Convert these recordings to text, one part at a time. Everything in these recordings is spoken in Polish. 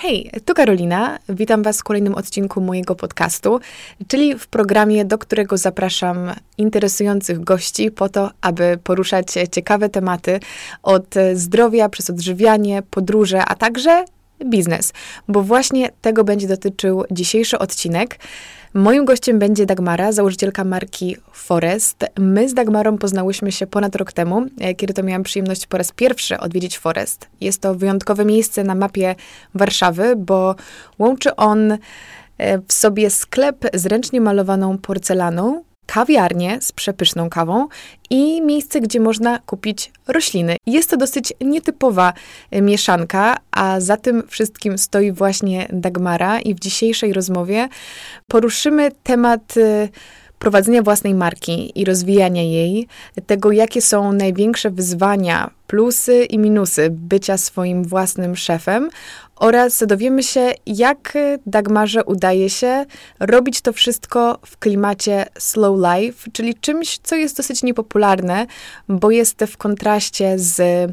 Hej, tu Karolina. Witam Was w kolejnym odcinku mojego podcastu, czyli w programie, do którego zapraszam interesujących gości po to, aby poruszać ciekawe tematy od zdrowia przez odżywianie, podróże, a także biznes, bo właśnie tego będzie dotyczył dzisiejszy odcinek. Moim gościem będzie Dagmara, założycielka marki Forest. My z Dagmarą poznałyśmy się ponad rok temu, e, kiedy to miałam przyjemność po raz pierwszy odwiedzić Forest. Jest to wyjątkowe miejsce na mapie Warszawy, bo łączy on e, w sobie sklep z ręcznie malowaną porcelaną, kawiarnię z przepyszną kawą i miejsce, gdzie można kupić rośliny. Jest to dosyć nietypowa e, mieszanka, a za tym wszystkim stoi właśnie Dagmara i w dzisiejszej rozmowie poruszymy temat e, prowadzenia własnej marki i rozwijania jej, tego jakie są największe wyzwania, plusy i minusy bycia swoim własnym szefem oraz dowiemy się, jak Dagmarze udaje się robić to wszystko w klimacie slow life, czyli czymś, co jest dosyć niepopularne, bo jest w kontraście z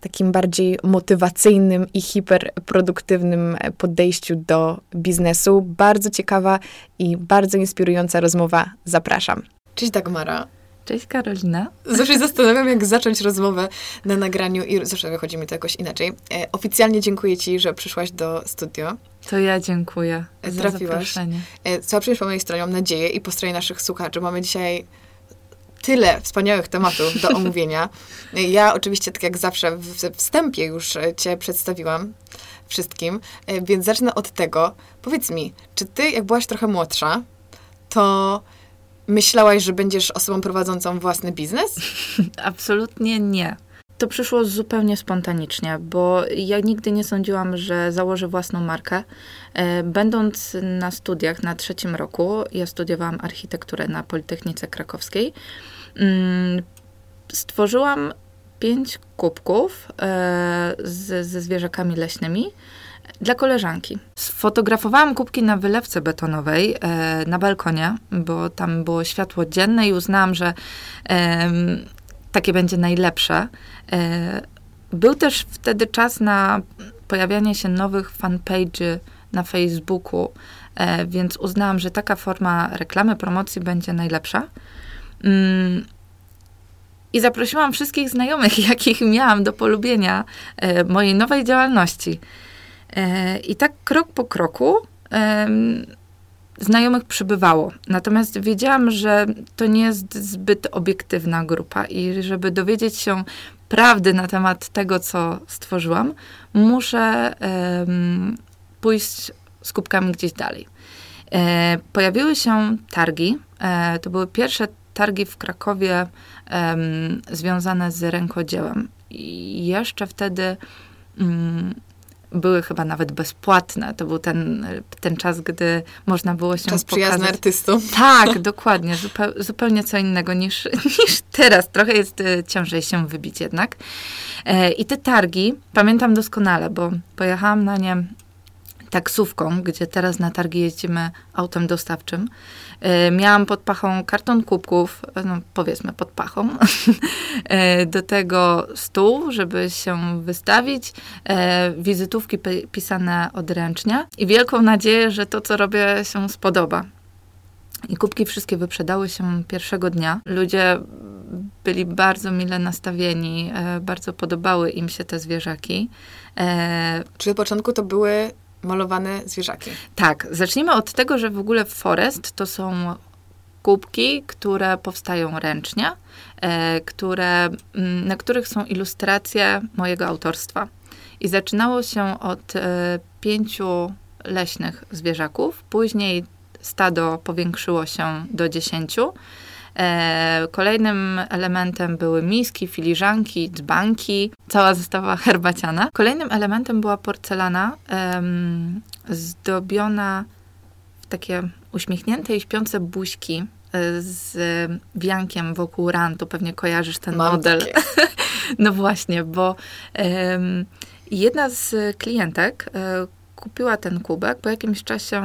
takim bardziej motywacyjnym i hiperproduktywnym podejściu do biznesu. Bardzo ciekawa i bardzo inspirująca rozmowa. Zapraszam. Cześć Dagmara. Cześć Karolina. Zawsze się zastanawiam, jak zacząć rozmowę na nagraniu i zawsze wychodzi mi to jakoś inaczej. E, oficjalnie dziękuję Ci, że przyszłaś do studio. To ja dziękuję za Trafiłaś. zaproszenie. E, cała przyjemność po mojej stronie, mam nadzieję i po stronie naszych słuchaczy. Mamy dzisiaj tyle wspaniałych tematów do omówienia. E, ja oczywiście, tak jak zawsze, w wstępie już Cię przedstawiłam wszystkim, e, więc zacznę od tego. Powiedz mi, czy Ty, jak byłaś trochę młodsza, to myślałaś, że będziesz osobą prowadzącą własny biznes? Absolutnie nie. To przyszło zupełnie spontanicznie, bo ja nigdy nie sądziłam, że założę własną markę. E, będąc na studiach na trzecim roku, ja studiowałam architekturę na Politechnice Krakowskiej, mm, stworzyłam pięć kubków e, ze zwierzakami leśnymi dla koleżanki. Sfotografowałam kubki na wylewce betonowej e, na balkonie, bo tam było światło dzienne i uznałam, że e, takie będzie najlepsze. E, był też wtedy czas na pojawianie się nowych fanpage'y na Facebooku, e, więc uznałam, że taka forma reklamy, promocji będzie najlepsza. Mm, i zaprosiłam wszystkich znajomych, jakich miałam do polubienia e, mojej nowej działalności. I tak krok po kroku znajomych przybywało. Natomiast wiedziałam, że to nie jest zbyt obiektywna grupa i żeby dowiedzieć się prawdy na temat tego, co stworzyłam, muszę pójść z kubkami gdzieś dalej. E, pojawiły się targi. E, to były pierwsze targi w Krakowie związane z rękodziełem. I jeszcze wtedy mm, były chyba nawet bezpłatne. To był ten, ten czas, gdy można było się czas pokazać. przyjazny artystom. Tak, dokładnie. Zupeł, zupełnie co innego niż, niż teraz. Trochę jest e, ciężej się wybić jednak. E, I te targi pamiętam doskonale, bo pojechałam na nie taksówką, gdzie teraz na targi jeździmy autem dostawczym. E, miałam pod pachą karton kubków, no powiedzmy pod pachą, e, do tego stół, żeby się wystawić, e, wizytówki pisane odręcznie i wielką nadzieję, że to, co robię, się spodoba. I kubki wszystkie wyprzedały się pierwszego dnia. Ludzie byli bardzo mile nastawieni, bardzo podobały im się te zwierzaki. Czy od początku to były malowane zwierzaki. Tak, zacznijmy od tego, że w ogóle Forest to są kubki, które powstają ręcznie, e, które, mm, na których są ilustracje mojego autorstwa. I zaczynało się od e, pięciu leśnych zwierzaków, później stado powiększyło się do dziesięciu. E, kolejnym elementem były miski, filiżanki, dzbanki, cała zestawa herbaciana. Kolejnym elementem była porcelana zdobiona w takie uśmiechnięte i śpiące buźki e, z wiankiem wokół rantu. Pewnie kojarzysz ten Mam model. no właśnie, bo jedna z klientek e, kupiła ten kubek, po jakimś czasie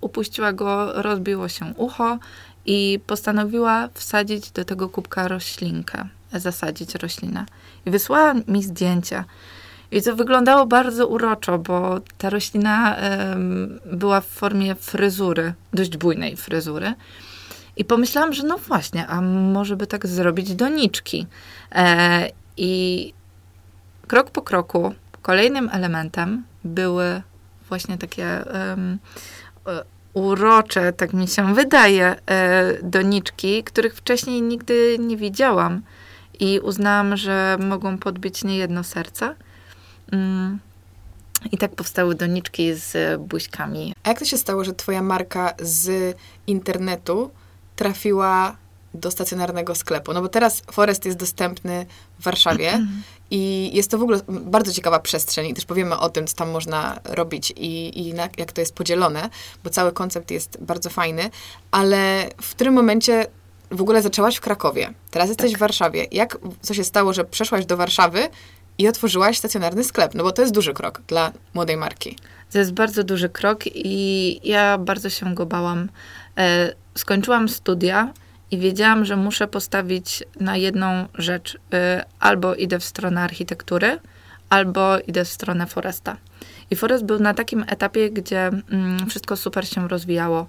upuściła go, rozbiło się ucho, i postanowiła wsadzić do tego kubka roślinkę, zasadzić roślinę. I wysłała mi zdjęcia. I to wyglądało bardzo uroczo, bo ta roślina była w formie fryzury, dość bujnej fryzury. I pomyślałam, że no właśnie, a może by tak zrobić doniczki. E, I krok po kroku kolejnym elementem były właśnie takie urocze, tak mi się wydaje, e, doniczki, których wcześniej nigdy nie widziałam. I uznałam, że mogą podbić niejedno serce. Mm. I tak powstały doniczki z buźkami. A jak to się stało, że twoja marka z internetu trafiła do stacjonarnego sklepu? No bo teraz Forest jest dostępny w Warszawie i jest to w ogóle bardzo ciekawa przestrzeń i też powiemy o tym, co tam można robić i, i na, jak to jest podzielone, bo cały koncept jest bardzo fajny, ale w którym momencie w ogóle zaczęłaś w Krakowie, teraz jesteś tak. w Warszawie. Jak, co się stało, że przeszłaś do Warszawy i otworzyłaś stacjonarny sklep? No bo to jest duży krok dla młodej marki. To jest bardzo duży krok i ja bardzo się go bałam. E, skończyłam studia i wiedziałam, że muszę postawić na jedną rzecz. E, albo idę w stronę architektury, albo idę w stronę Foresta. I Forest był na takim etapie, gdzie mm, wszystko super się rozwijało,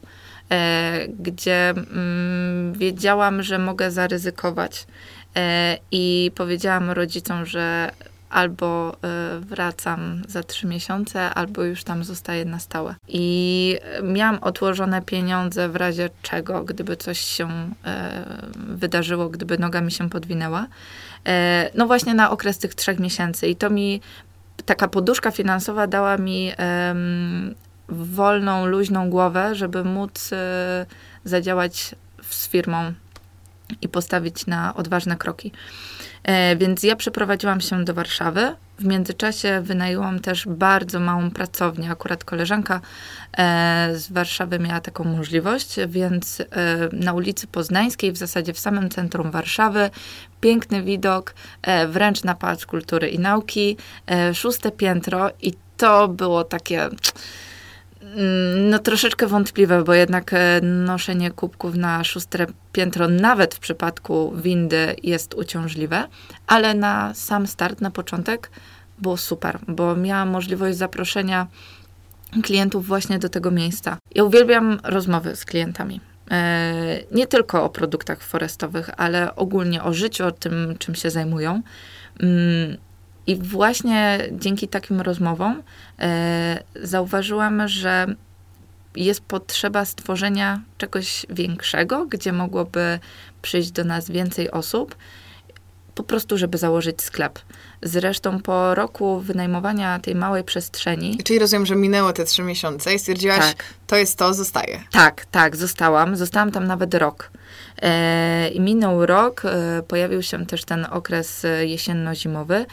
e, gdzie mm, wiedziałam, że mogę zaryzykować. E, I powiedziałam rodzicom, że albo e, wracam za trzy miesiące, albo już tam zostaję na stałe. I miałam odłożone pieniądze w razie czego, gdyby coś się e, wydarzyło, gdyby noga mi się podwinęła. E, no właśnie na okres tych trzech miesięcy. I to mi taka poduszka finansowa dała mi wolną, luźną głowę, żeby móc zadziałać z firmą i postawić na odważne kroki. E, więc ja przeprowadziłam się do Warszawy. W międzyczasie wynajęłam też bardzo małą pracownię. Akurat koleżanka e, z Warszawy miała taką możliwość, więc e, na ulicy Poznańskiej, w zasadzie w samym centrum Warszawy, piękny widok, wręcz na Pałac Kultury i Nauki, szóste piętro i to było takie no troszeczkę wątpliwe, bo jednak e, noszenie kubków na szóste piętro, nawet w przypadku windy, jest uciążliwe, ale na sam start, na początek było super, bo miałam możliwość zaproszenia klientów właśnie do tego miejsca. Ja uwielbiam rozmowy z klientami. E, nie tylko o produktach forestowych, ale ogólnie o życiu, o tym, czym się zajmują. I właśnie dzięki takim rozmowom e, zauważyłam, że jest potrzeba stworzenia czegoś większego, gdzie mogłoby przyjść do nas więcej osób, po prostu, żeby założyć sklep. Zresztą po roku wynajmowania tej małej przestrzeni. Czyli rozumiem, że minęło te trzy miesiące i stwierdziłaś, tak. to jest to, zostaje. Tak, tak, zostałam. Zostałam tam nawet rok. E, I minął rok, e, pojawił się też ten okres e, jesienno-zimowy,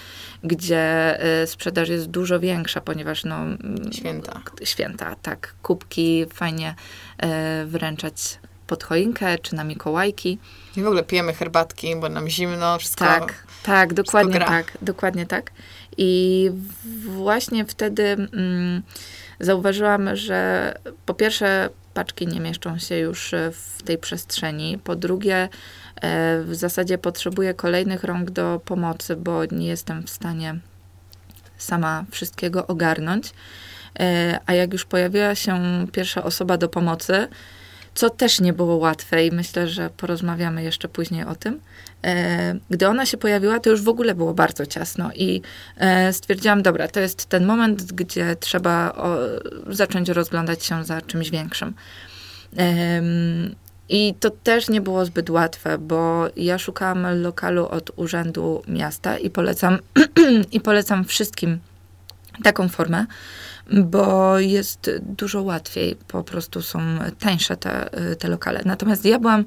gdzie sprzedaż jest dużo większa, ponieważ no... Święta. Święta, tak. Kubki fajnie wręczać pod choinkę czy na Mikołajki. I w ogóle pijemy herbatki, bo nam zimno, wszystko Tak, tak, dokładnie tak, dokładnie tak. I właśnie wtedy mm, zauważyłam, że po pierwsze paczki nie mieszczą się już e, w tej przestrzeni. Po drugie, e, w zasadzie potrzebuję kolejnych rąk do pomocy, bo nie jestem w stanie sama wszystkiego ogarnąć. E, a jak już pojawiła się pierwsza osoba do pomocy, co też nie było łatwe i myślę, że porozmawiamy jeszcze później o tym. Gdy ona się pojawiła, to już w ogóle było bardzo ciasno i stwierdziłam, dobra, to jest ten moment, gdzie trzeba zacząć rozglądać się za czymś większym. I to też nie było zbyt łatwe, bo ja szukałam lokalu od Urzędu Miasta i polecam, i polecam wszystkim taką formę, bo jest dużo łatwiej, po prostu są tańsze te, te lokale. Natomiast ja byłam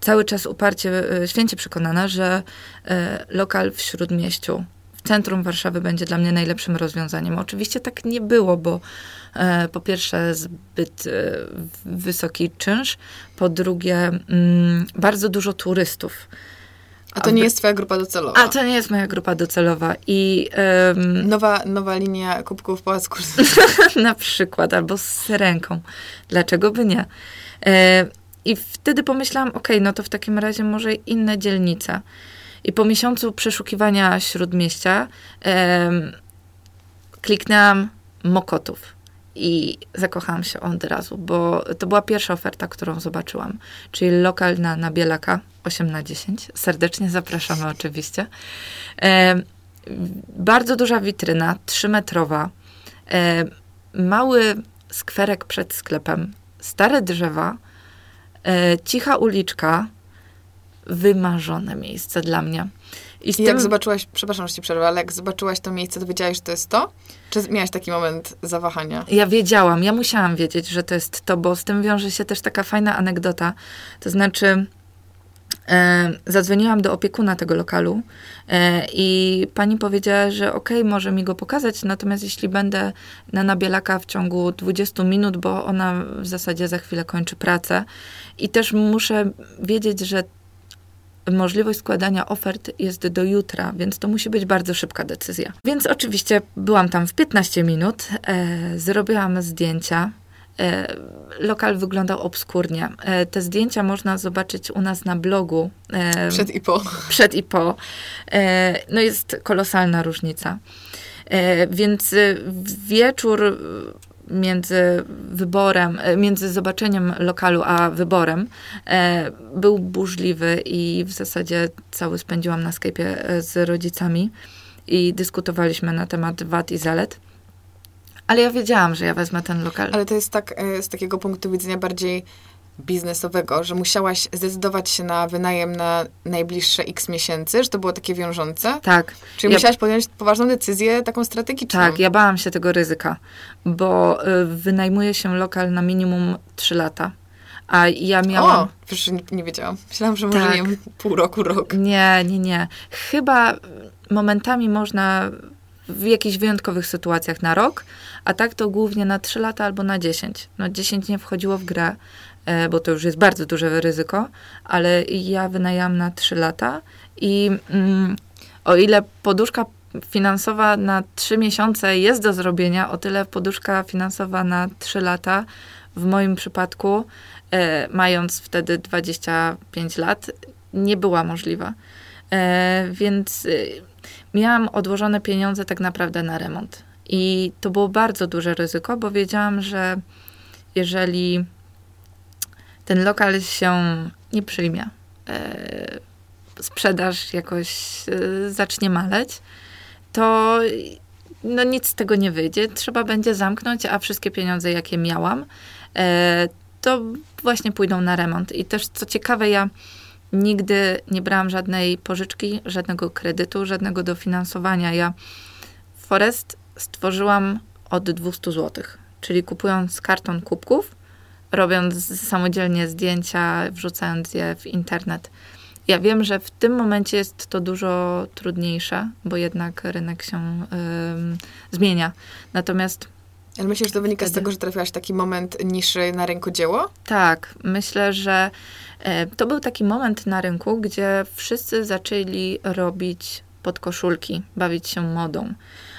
cały czas uparcie, e, święcie przekonana, że e, lokal w Śródmieściu, w centrum Warszawy będzie dla mnie najlepszym rozwiązaniem. Oczywiście tak nie było, bo e, po pierwsze zbyt wysoki czynsz, po drugie mm, bardzo dużo turystów. A to nie jest twoja grupa docelowa. A to nie jest moja grupa docelowa. I, um, nowa, nowa linia kubków Pałac Na przykład, albo z ręką. Dlaczego by nie? E, I wtedy pomyślałam, ok, no to w takim razie może inne dzielnice. I po miesiącu przeszukiwania śródmieścia kliknęłam Mokotów i zakochałam się od razu, bo to była pierwsza oferta, którą zobaczyłam, czyli lokal na, na Bielaka 8 na 10. Serdecznie zapraszamy oczywiście. E, bardzo duża witryna, 3-metrowa, e, mały skwerek przed sklepem, stare drzewa, e, cicha uliczka, wymarzone miejsce dla mnie. I, I tym... jak zobaczyłaś, przepraszam, że ci przerwę, ale jak zobaczyłaś to miejsce, to wiedziałaś, że to jest to? Czy miałaś taki moment zawahania? Ja wiedziałam, ja musiałam wiedzieć, że to jest to, bo z tym wiąże się też taka fajna anegdota. To znaczy, e, zadzwoniłam do opiekuna tego lokalu e, i pani powiedziała, że okej, okay, może mi go pokazać, natomiast jeśli będę na Nabielaka w ciągu 20 minut, bo ona w zasadzie za chwilę kończy pracę i też muszę wiedzieć, że możliwość składania ofert jest do jutra, więc to musi być bardzo szybka decyzja. Więc oczywiście byłam tam w 15 minut, e, zrobiłam zdjęcia. E, lokal wyglądał obskurnie. E, te zdjęcia można zobaczyć u nas na blogu. E, przed i po. Przed i po. E, no jest kolosalna różnica. E, więc wieczór między wyborem, e, między zobaczeniem lokalu a wyborem e, był burzliwy i w zasadzie cały spędziłam na Skype'ie e, z rodzicami i dyskutowaliśmy na temat wad i zalet. Ale ja wiedziałam, że ja wezmę ten lokal. Ale to jest tak z takiego punktu widzenia bardziej biznesowego, że musiałaś zdecydować się na wynajem na najbliższe x miesięcy, że to było takie wiążące? Tak. Czyli ja... musiałaś podjąć poważną decyzję, taką strategiczną? Tak, ja bałam się tego ryzyka, bo y, wynajmuje się lokal na minimum 3 lata. A ja miałam... O, przecież nie, nie wiedziałam. Myślałam, że może tak. nie wiem, pół roku, rok. Nie, nie, nie. Chyba momentami można w jakichś wyjątkowych sytuacjach na rok, a tak to głównie na 3 lata albo na 10. No 10 nie wchodziło w grę, bo to już jest bardzo duże ryzyko, ale ja wynajęłam na 3 lata i mm, o ile poduszka finansowa na 3 miesiące jest do zrobienia, o tyle poduszka finansowa na 3 lata w moim przypadku, e, mając wtedy 25 lat, nie była możliwa. E, więc y, miałam odłożone pieniądze tak naprawdę na remont. I to było bardzo duże ryzyko, bo wiedziałam, że jeżeli ten lokal się nie przyjmie. E, sprzedaż jakoś e, zacznie maleć, to no nic z tego nie wyjdzie. Trzeba będzie zamknąć, a wszystkie pieniądze, jakie miałam, e, to właśnie pójdą na remont. I też co ciekawe, ja nigdy nie brałam żadnej pożyczki, żadnego kredytu, żadnego dofinansowania. Ja Forest stworzyłam od 200 zł, czyli kupując karton kubków, robiąc samodzielnie zdjęcia, wrzucając je w internet. Ja wiem, że w tym momencie jest to dużo trudniejsze, bo jednak rynek się zmienia. Natomiast. Ale myślisz, że to wynika wtedy... z tego, że trafiłaś taki moment niszy na rynku dzieło? Tak, myślę, że e, to był taki moment na rynku, gdzie wszyscy zaczęli robić podkoszulki, bawić się modą.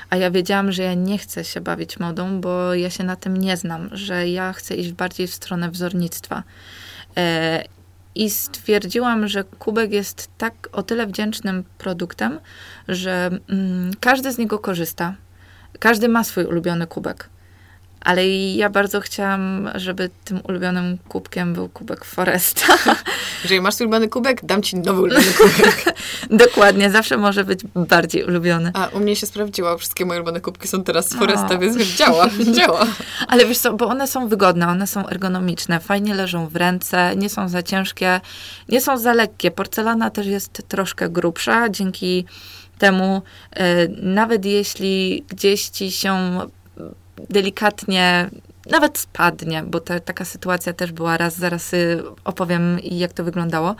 A ja wiedziałam, że ja nie chcę się bawić modą, bo ja się na tym nie znam, że ja chcę iść bardziej w stronę wzornictwa. E, I stwierdziłam, że kubek jest tak o tyle wdzięcznym produktem, że mm, każdy z niego korzysta. Każdy ma swój ulubiony kubek. Ale ja bardzo chciałam, żeby tym ulubionym kubkiem był kubek Foresta. Jeżeli masz ulubiony kubek, dam ci nowy ulubiony kubek. Dokładnie, zawsze może być bardziej ulubiony. A u mnie się sprawdziło, wszystkie moje ulubione kubki są teraz z Foresta, o. więc działa, działa. Ale wiesz co, bo one są wygodne, one są ergonomiczne, fajnie leżą w ręce, nie są za ciężkie, nie są za lekkie. Porcelana też jest troszkę grubsza, dzięki temu e, nawet jeśli gdzieś ci się delikatnie nawet spadnie, bo ta, taka sytuacja też była raz, zaraz y, opowiem jak to wyglądało.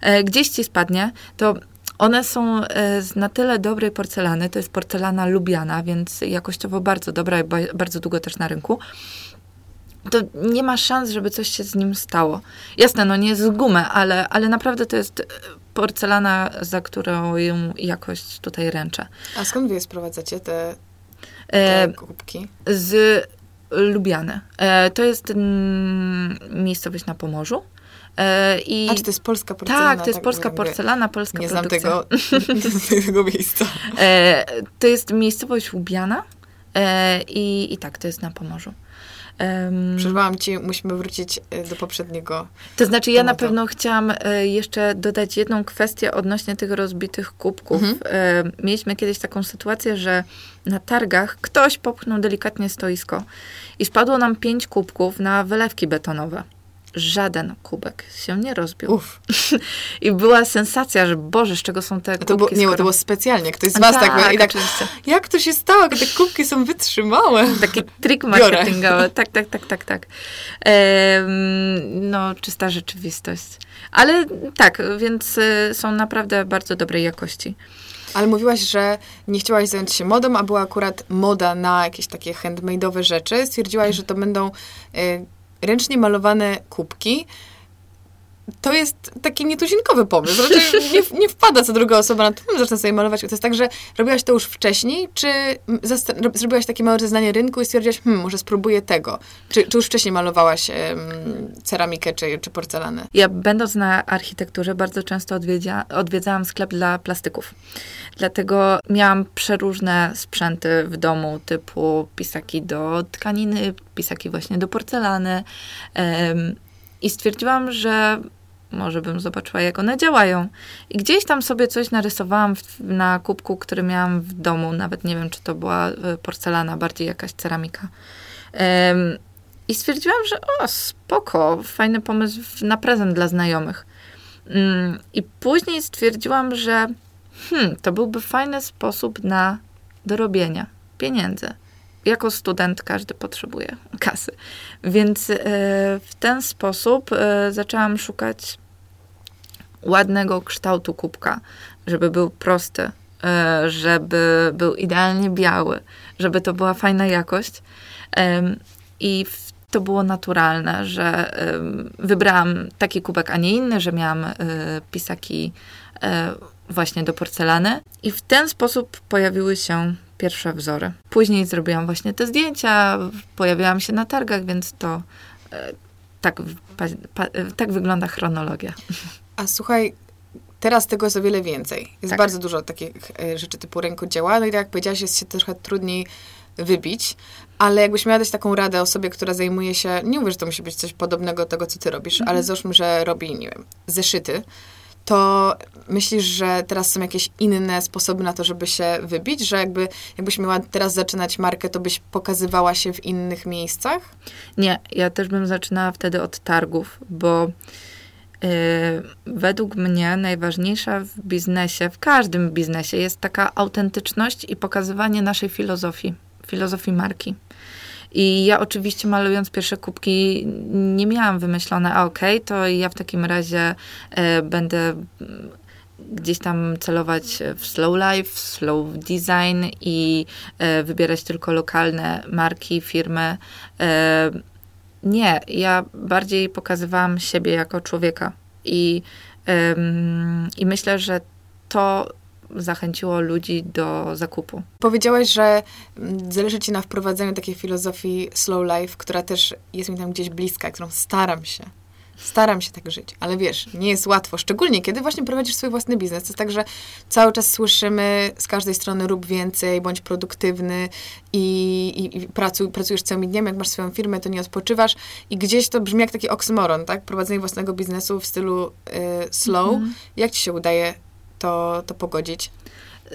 E, gdzieś ci spadnie, to one są e, z na tyle dobrej porcelany, to jest porcelana lubiana, więc jakościowo bardzo dobra i bardzo długo też na rynku. To nie ma szans, żeby coś się z nim stało. Jasne, no nie z gumy, ale, ale naprawdę to jest porcelana, za którą ją jakość tutaj ręczę. A skąd wy sprowadzacie, te te kubki? Z Lubiane. E, to jest mm, miejscowość na Pomorzu. E, I A, czy to jest polska porcelana? Tak, to jest tak, polska porcelana, polska nie produkcja. Znam tego, nie znam tego miejsca. E, to jest miejscowość Lubiana E, i, I tak, to jest na Pomorzu. Um, Przerwałam ci, musimy wrócić e, do poprzedniego. To znaczy, ja na pewno chciałam e, jeszcze dodać jedną kwestię odnośnie tych rozbitych kubków. Mhm. E, mieliśmy kiedyś taką sytuację, że na targach ktoś popchnął delikatnie stoisko i spadło nam pięć kubków na wylewki betonowe żaden kubek się nie rozbił. Uf. I była sensacja, że Boże, z czego są te kubki? To było, nie, skoro... to było specjalnie. Ktoś z was tak, tak, i tak jak to się stało, te kubki są wytrzymałe? Taki trik marketingowy. Tak, tak, tak, tak, tak. Ehm, no, czysta rzeczywistość. Ale tak, więc y, są naprawdę bardzo dobrej jakości. Ale mówiłaś, że nie chciałaś zająć się modą, a była akurat moda na jakieś takie handmade'owe rzeczy. Stwierdziłaś, że to będą y, ręcznie malowane kubki, to jest taki nietuzinkowy pomysł. Raczej nie, nie wpada co druga osoba na to, zacznę sobie malować. To jest tak, że robiłaś to już wcześniej, czy zrobiłaś takie małe rozeznanie rynku i stwierdziłaś, hmm, może spróbuję tego? Czy, czy już wcześniej malowałaś ceramikę czy, czy porcelanę? Ja będąc na architekturze bardzo często odwiedza, odwiedzałam sklep dla plastyków. Dlatego miałam przeróżne sprzęty w domu, typu pisaki do tkaniny, pisaki właśnie do porcelany. I stwierdziłam, że może bym zobaczyła, jak one działają. I gdzieś tam sobie coś narysowałam w, na kubku, który miałam w domu. Nawet nie wiem, czy to była e, porcelana, bardziej jakaś ceramika. I stwierdziłam, że o, spoko, fajny pomysł na prezent dla znajomych. Um, I później stwierdziłam, że hmm, to byłby fajny sposób na dorobienie pieniędzy jako student każdy potrzebuje kasy. Więc e, w ten sposób e, zaczęłam szukać ładnego kształtu kubka, żeby był prosty, e, żeby był idealnie biały, żeby to była fajna jakość. I to było naturalne, że wybrałam taki kubek, a nie inny, że miałam pisaki właśnie do porcelany. I w ten sposób pojawiły się pierwsze wzory. Później zrobiłam właśnie te zdjęcia, pojawiałam się na targach, więc to e, tak, pa, pa, tak wygląda chronologia. A słuchaj, teraz tego jest o wiele więcej. Jest tak. bardzo dużo takich e, rzeczy typu rękodzieła. No i tak jak powiedziałaś, jest się trochę trudniej wybić, ale jakbyś miała dać taką radę osobie, która zajmuje się, nie mówię, że to musi być coś podobnego do tego, co ty robisz, mhm. ale załóżmy, że robi, nie wiem, zeszyty, to myślisz, że teraz są jakieś inne sposoby na to, żeby się wybić? Że jakby, jakbyś miała teraz zaczynać markę, to byś pokazywała się w innych miejscach? Nie, ja też bym zaczynała wtedy od targów, bo yy, według mnie najważniejsza w biznesie, w każdym biznesie jest taka autentyczność i pokazywanie naszej filozofii, filozofii marki. I ja oczywiście malując pierwsze kubki nie miałam wymyślone, a okej, okay, to ja w takim razie e, będę mm, gdzieś tam celować w slow life, slow design i e, wybierać tylko lokalne marki, firmy. E, nie, ja bardziej pokazywałam siebie jako człowieka i, i myślę, że to zachęciło ludzi do zakupu. Powiedziałaś, że mm, zależy ci na wprowadzeniu takiej filozofii slow life, która też jest mi tam gdzieś bliska, którą staram się. Staram się tak żyć, ale wiesz, nie jest łatwo, szczególnie kiedy właśnie prowadzisz swój własny biznes. To jest tak, że cały czas słyszymy z każdej strony rób więcej, bądź produktywny i, i, i pracuj, pracujesz całymi dniami, jak masz swoją firmę, to nie odpoczywasz i gdzieś to brzmi jak taki oksymoron, tak? Prowadzenie własnego biznesu w stylu y, slow. -hmm. Jak ci się udaje to, to pogodzić?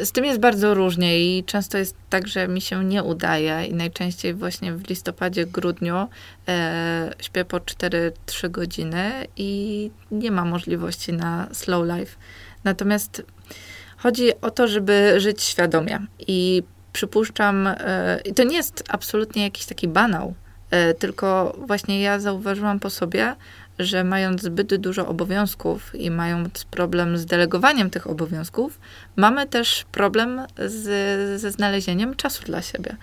Z tym jest bardzo różnie i często jest tak, że mi się nie udaje i najczęściej właśnie w listopadzie, grudniu e, śpię po 4-3 godziny i nie ma możliwości na slow life. Natomiast chodzi o to, żeby żyć świadomie i przypuszczam, e, i to nie jest absolutnie jakiś taki banał, e, tylko właśnie ja zauważyłam po sobie, że mając zbyt dużo obowiązków i mając problem z delegowaniem tych obowiązków, mamy też problem z, ze znalezieniem czasu dla siebie.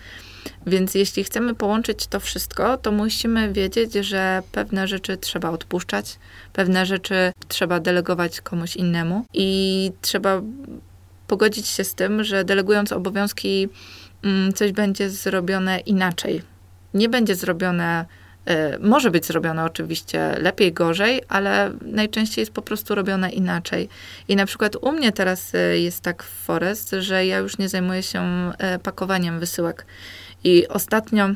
Więc jeśli chcemy połączyć to wszystko, to musimy wiedzieć, że pewne rzeczy trzeba odpuszczać, pewne rzeczy trzeba delegować komuś innemu i trzeba pogodzić się z tym, że delegując obowiązki, mm, coś będzie zrobione inaczej. Nie będzie zrobione może być zrobione oczywiście lepiej, gorzej, ale najczęściej jest po prostu robione inaczej. I na przykład u mnie teraz y, jest tak w Forest, że ja już nie zajmuję się y, pakowaniem wysyłek. I ostatnio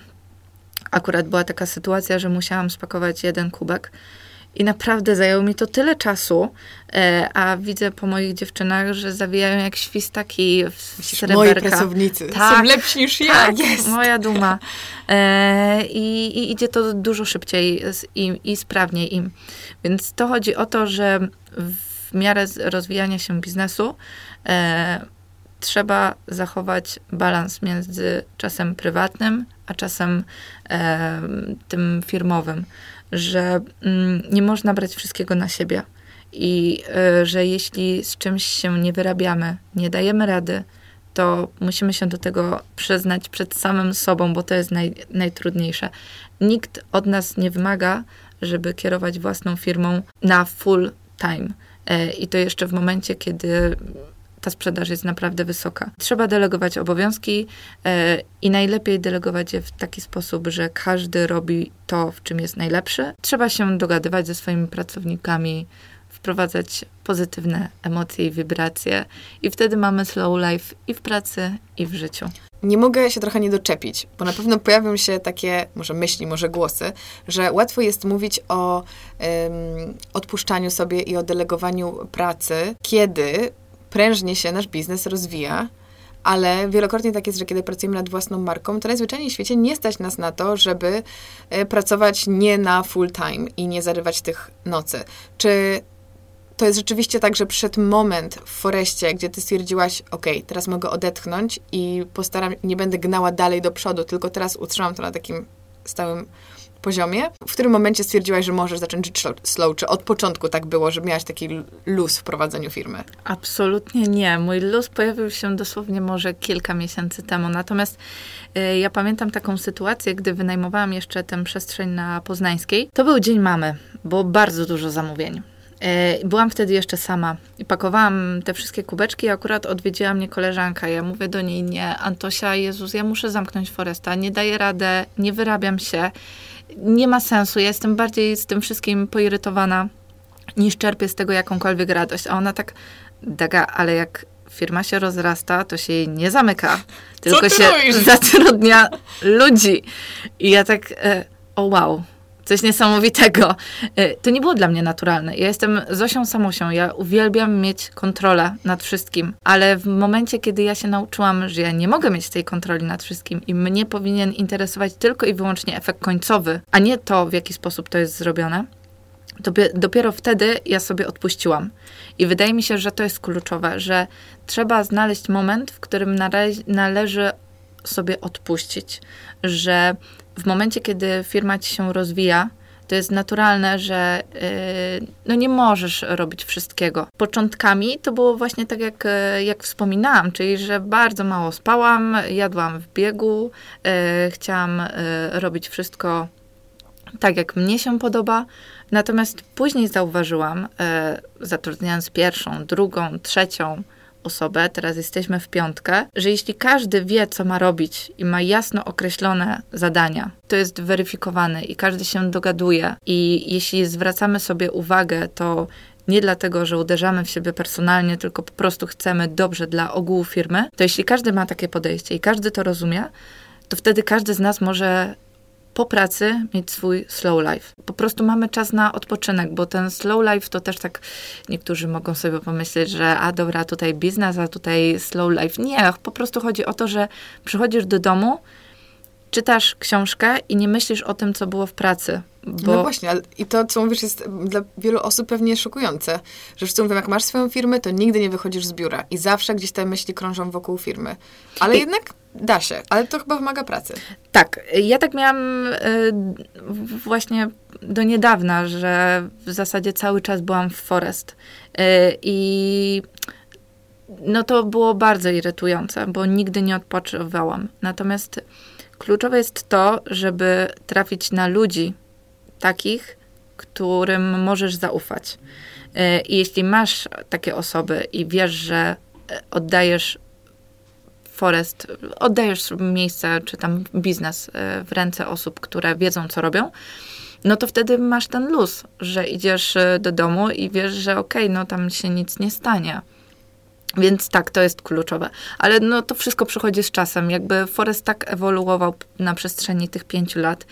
akurat była taka sytuacja, że musiałam spakować jeden kubek. I naprawdę zajęło mi to tyle czasu, e, a widzę po moich dziewczynach, że zawijają jak świstaki w sreberka. moi pracownicy Tak, są lepsi niż ja. Tak, Jest. moja duma. E, i, I idzie to dużo szybciej z- i, i sprawniej im. Więc to chodzi o to, że w miarę rozwijania się biznesu e, trzeba zachować balans między czasem prywatnym, a czasem e, tym firmowym, że mm, nie można brać wszystkiego na siebie. I e, że jeśli z czymś się nie wyrabiamy, nie dajemy rady, to musimy się do tego przyznać przed samym sobą, bo to jest naj, najtrudniejsze. Nikt od nas nie wymaga, żeby kierować własną firmą na full time. E, I to jeszcze w momencie, kiedy ta sprzedaż jest naprawdę wysoka. Trzeba delegować obowiązki e, i najlepiej delegować je w taki sposób, że każdy robi to, w czym jest najlepszy. Trzeba się dogadywać ze swoimi pracownikami, wprowadzać pozytywne emocje i wibracje i wtedy mamy slow life i w pracy, i w życiu. Nie mogę się trochę nie doczepić, bo na pewno pojawią się takie, może myśli, może głosy, że łatwo jest mówić o em, odpuszczaniu sobie i o delegowaniu pracy, kiedy prężnie się nasz biznes rozwija, ale wielokrotnie tak jest, że kiedy pracujemy nad własną marką, to najzwyczajniej w świecie nie stać nas na to, żeby e, pracować nie na full time i nie zarywać tych nocy. Czy to jest rzeczywiście tak, że przyszedł moment w Foreście, gdzie ty stwierdziłaś, ok, teraz mogę odetchnąć i postaram, nie będę gnała dalej do przodu, tylko teraz utrzymam to na takim stałym poziomie. W którym momencie stwierdziłaś, że możesz zacząć żyć slow-? Czy od początku tak było, że miałaś taki luz w prowadzeniu firmy? Absolutnie nie. Mój luz pojawił się dosłownie może kilka miesięcy temu. Natomiast y, ja pamiętam taką sytuację, gdy wynajmowałam jeszcze tę przestrzeń na Poznańskiej. To był dzień mamy. Było bardzo dużo zamówień. Y, Byłam wtedy jeszcze sama i pakowałam te wszystkie kubeczki i akurat odwiedziła mnie koleżanka. Ja mówię do niej, nie, Antosia, Jezus, ja muszę zamknąć Foresta, nie daję radę, nie wyrabiam się, nie ma sensu, ja jestem bardziej z tym wszystkim poirytowana niż czerpię z tego jakąkolwiek radość. A ona tak, Daga, ale jak firma się rozrasta, to się jej nie zamyka, tylko ty się robisz? zatrudnia ludzi. I ja tak, e, o wow, coś niesamowitego. E, to nie było dla mnie naturalne. Ja jestem Zosią Samusią, ja uwielbiam mieć kontrolę nad wszystkim, ale w momencie, kiedy ja się nauczyłam, że ja nie mogę mieć tej kontroli nad wszystkim i mnie powinien interesować tylko i wyłącznie efekt końcowy, a nie to, w jaki sposób to jest zrobione, Dopie- dopiero wtedy ja sobie odpuściłam. I wydaje mi się, że to jest kluczowe, że trzeba znaleźć moment, w którym nale- należy sobie odpuścić. Że w momencie, kiedy firma ci się rozwija, to jest naturalne, że yy, no nie możesz robić wszystkiego. Początkami to było właśnie tak, jak, e, jak wspominałam, czyli że bardzo mało spałam, jadłam w biegu, e, chciałam e, robić wszystko tak, jak mnie się podoba. Natomiast później zauważyłam, e, zatrudniając pierwszą, drugą, trzecią osobę, teraz jesteśmy w piątkę, że jeśli każdy wie, co ma robić i ma jasno określone zadania, to jest weryfikowane i każdy się dogaduje. I jeśli zwracamy sobie uwagę, to nie dlatego, że uderzamy w siebie personalnie, tylko po prostu chcemy dobrze dla ogółu firmy, to jeśli każdy ma takie podejście i każdy to rozumie, to wtedy każdy z nas może po pracy mieć swój slow life. Po prostu mamy czas na odpoczynek, bo ten slow life to też tak niektórzy mogą sobie pomyśleć, że a dobra, tutaj biznes, a tutaj slow life. Nie, po prostu chodzi o to, że przychodzisz do domu, czytasz książkę i nie myślisz o tym, co było w pracy. Bo No właśnie, i to, co mówisz, jest dla wielu osób pewnie szokujące. Że wszyscy mówią, jak masz swoją firmę, to nigdy nie wychodzisz z biura. I zawsze gdzieś te myśli krążą wokół firmy. Ale I- jednak da się. Ale to chyba wymaga pracy. Tak, ja tak miałam y, właśnie do niedawna, że w zasadzie cały czas byłam w Forest. Y, I no to było bardzo irytujące, bo nigdy nie odpoczywałam. Natomiast kluczowe jest to, żeby trafić na ludzi takich, którym możesz zaufać. Y, I jeśli masz takie osoby i wiesz, że oddajesz Forest, oddajesz miejsce czy tam biznes e, w ręce osób, które wiedzą, co robią, no to wtedy masz ten luz, że idziesz e, do domu i wiesz, że okej, no tam się nic nie stanie. Więc tak, to jest kluczowe. Ale no, to wszystko przychodzi z czasem. Jakby Forest tak ewoluował na przestrzeni tych pięciu lat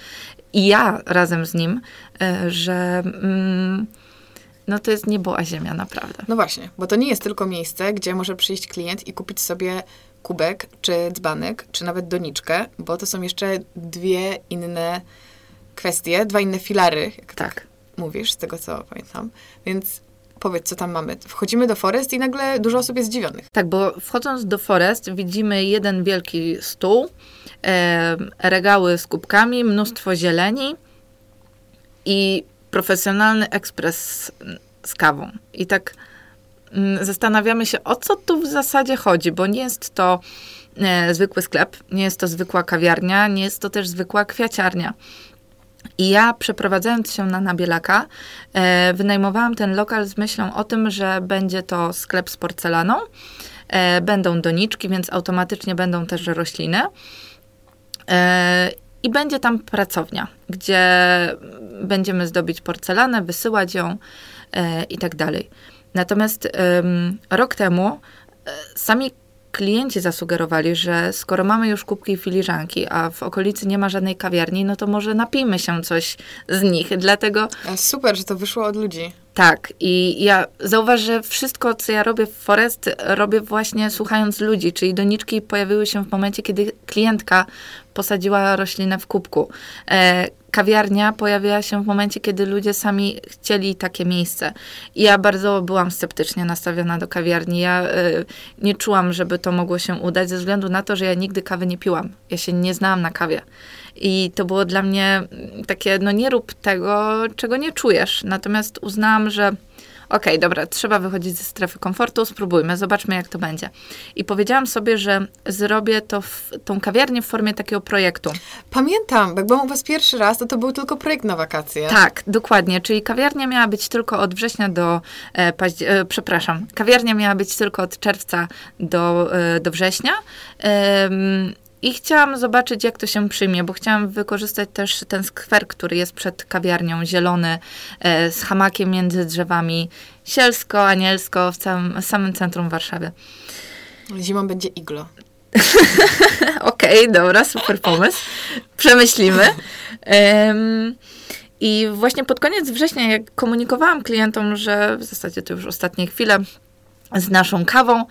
i ja razem z nim, e, że mm, no to jest niebo a ziemia naprawdę. No właśnie, bo to nie jest tylko miejsce, gdzie może przyjść klient i kupić sobie kubek, czy dzbanek, czy nawet doniczkę, bo to są jeszcze dwie inne kwestie, dwa inne filary, jak tak, tak mówisz, z tego co pamiętam. Więc powiedz, co tam mamy. Wchodzimy do Forest i nagle dużo osób jest zdziwionych. Tak, bo wchodząc do Forest widzimy jeden wielki stół, e, regały z kubkami, mnóstwo zieleni i profesjonalny ekspres z kawą. I tak zastanawiamy się, o co tu w zasadzie chodzi, bo nie jest to e, zwykły sklep, nie jest to zwykła kawiarnia, nie jest to też zwykła kwiaciarnia. I ja przeprowadzając się na Nabielaka, e, wynajmowałam ten lokal z myślą o tym, że będzie to sklep z porcelaną, e, będą doniczki, więc automatycznie będą też rośliny. E, I będzie tam pracownia, gdzie będziemy zdobić porcelanę, wysyłać ją e, i tak dalej. Natomiast rok temu e, sami klienci zasugerowali, że skoro mamy już kubki i filiżanki, a w okolicy nie ma żadnej kawiarni, no to może napijmy się coś z nich. Dlatego. Super, że to wyszło od ludzi. Tak, i ja zauważ, że wszystko, co ja robię w Forest, robię właśnie słuchając ludzi, czyli doniczki pojawiły się w momencie, kiedy klientka posadziła roślinę w kubku. E, kawiarnia pojawiła się w momencie, kiedy ludzie sami chcieli takie miejsce. I ja bardzo byłam sceptycznie nastawiona do kawiarni. Ja y, nie czułam, żeby to mogło się udać, ze względu na to, że ja nigdy kawy nie piłam. Ja się nie znałam na kawie. I to było dla mnie takie, no nie rób tego, czego nie czujesz. Natomiast uznałam, że okej, okay, dobra, trzeba wychodzić ze strefy komfortu, spróbujmy, zobaczmy jak to będzie. I powiedziałam sobie, że zrobię to w, tą kawiarnię w formie takiego projektu. Pamiętam, jak byłam u was pierwszy raz, to to był tylko projekt na wakacje. Tak, dokładnie, czyli kawiarnia miała być tylko od września do, e, e, przepraszam, kawiarnia miała być tylko od czerwca do, e, do września. E, i chciałam zobaczyć, jak to się przyjmie, bo chciałam wykorzystać też ten skwer, który jest przed kawiarnią, zielony, e, z hamakiem między drzewami, sielsko, anielsko, w całym, samym centrum Warszawy. Zimą będzie iglo. Okej, okay, dobra, super pomysł. Przemyślimy. Um, I właśnie pod koniec września, jak komunikowałam klientom, że w zasadzie to już ostatnie chwile z naszą kawą,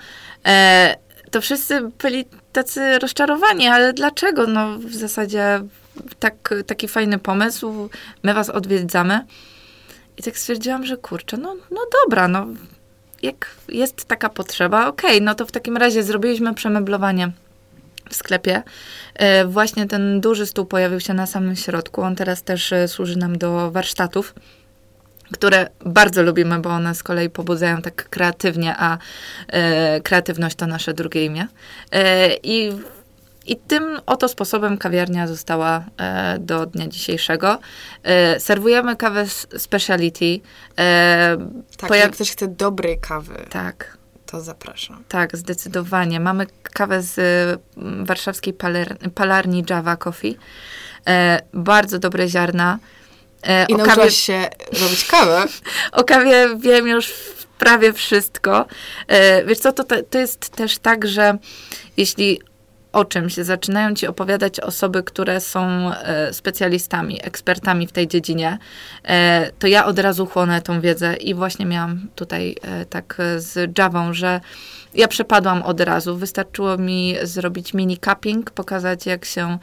e, to wszyscy byli tacy rozczarowani, ale dlaczego? No w zasadzie tak, taki fajny pomysł, my was odwiedzamy. I tak stwierdziłam, że kurczę, no, no dobra, no jak jest taka potrzeba, okej, okay, no to w takim razie zrobiliśmy przemeblowanie w sklepie. E, właśnie ten duży stół pojawił się na samym środku. On teraz też e, służy nam do warsztatów które bardzo lubimy, bo one z kolei pobudzają tak kreatywnie, a e, kreatywność to nasze drugie imię. E, I i tym oto sposobem kawiarnia została e, do dnia dzisiejszego. E, serwujemy kawę speciality. E, tak, pojaw... jak ktoś chce dobrej kawy. Tak. To zapraszam. Tak, zdecydowanie. Mamy kawę z m, warszawskiej paler... palarni Java Coffee. E, bardzo dobre ziarna. E, I nauczyłaś kawie... się robić kawę. o kawie wiem już prawie wszystko. E, wiesz co, to, to jest też tak, że jeśli o czymś zaczynają ci opowiadać osoby, które są e, specjalistami, ekspertami w tej dziedzinie, e, to ja od razu chłonę tą wiedzę i właśnie miałam tutaj e, tak z Javą, że ja przepadłam od razu. Wystarczyło mi zrobić mini cupping, pokazać jak się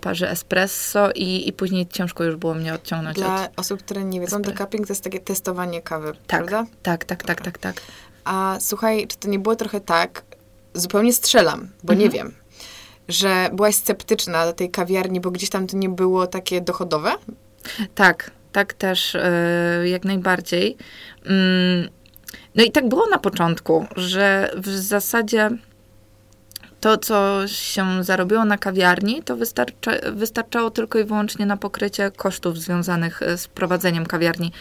parzy espresso i, i później ciężko już było mnie odciągnąć Dla od osób, które nie wiedzą, to cupping to jest takie testowanie kawy, tak, prawda? Tak, tak, tak, tak, tak. A słuchaj, czy to nie było trochę tak, zupełnie strzelam, bo mhm. nie wiem, że byłaś sceptyczna do tej kawiarni, bo gdzieś tam to nie było takie dochodowe? Tak, tak też yy, jak najbardziej. Yy, no i tak było na początku, że w zasadzie to, co się zarobiło na kawiarni, to wystarcza, wystarczało tylko i wyłącznie na pokrycie kosztów związanych e, z prowadzeniem kawiarni.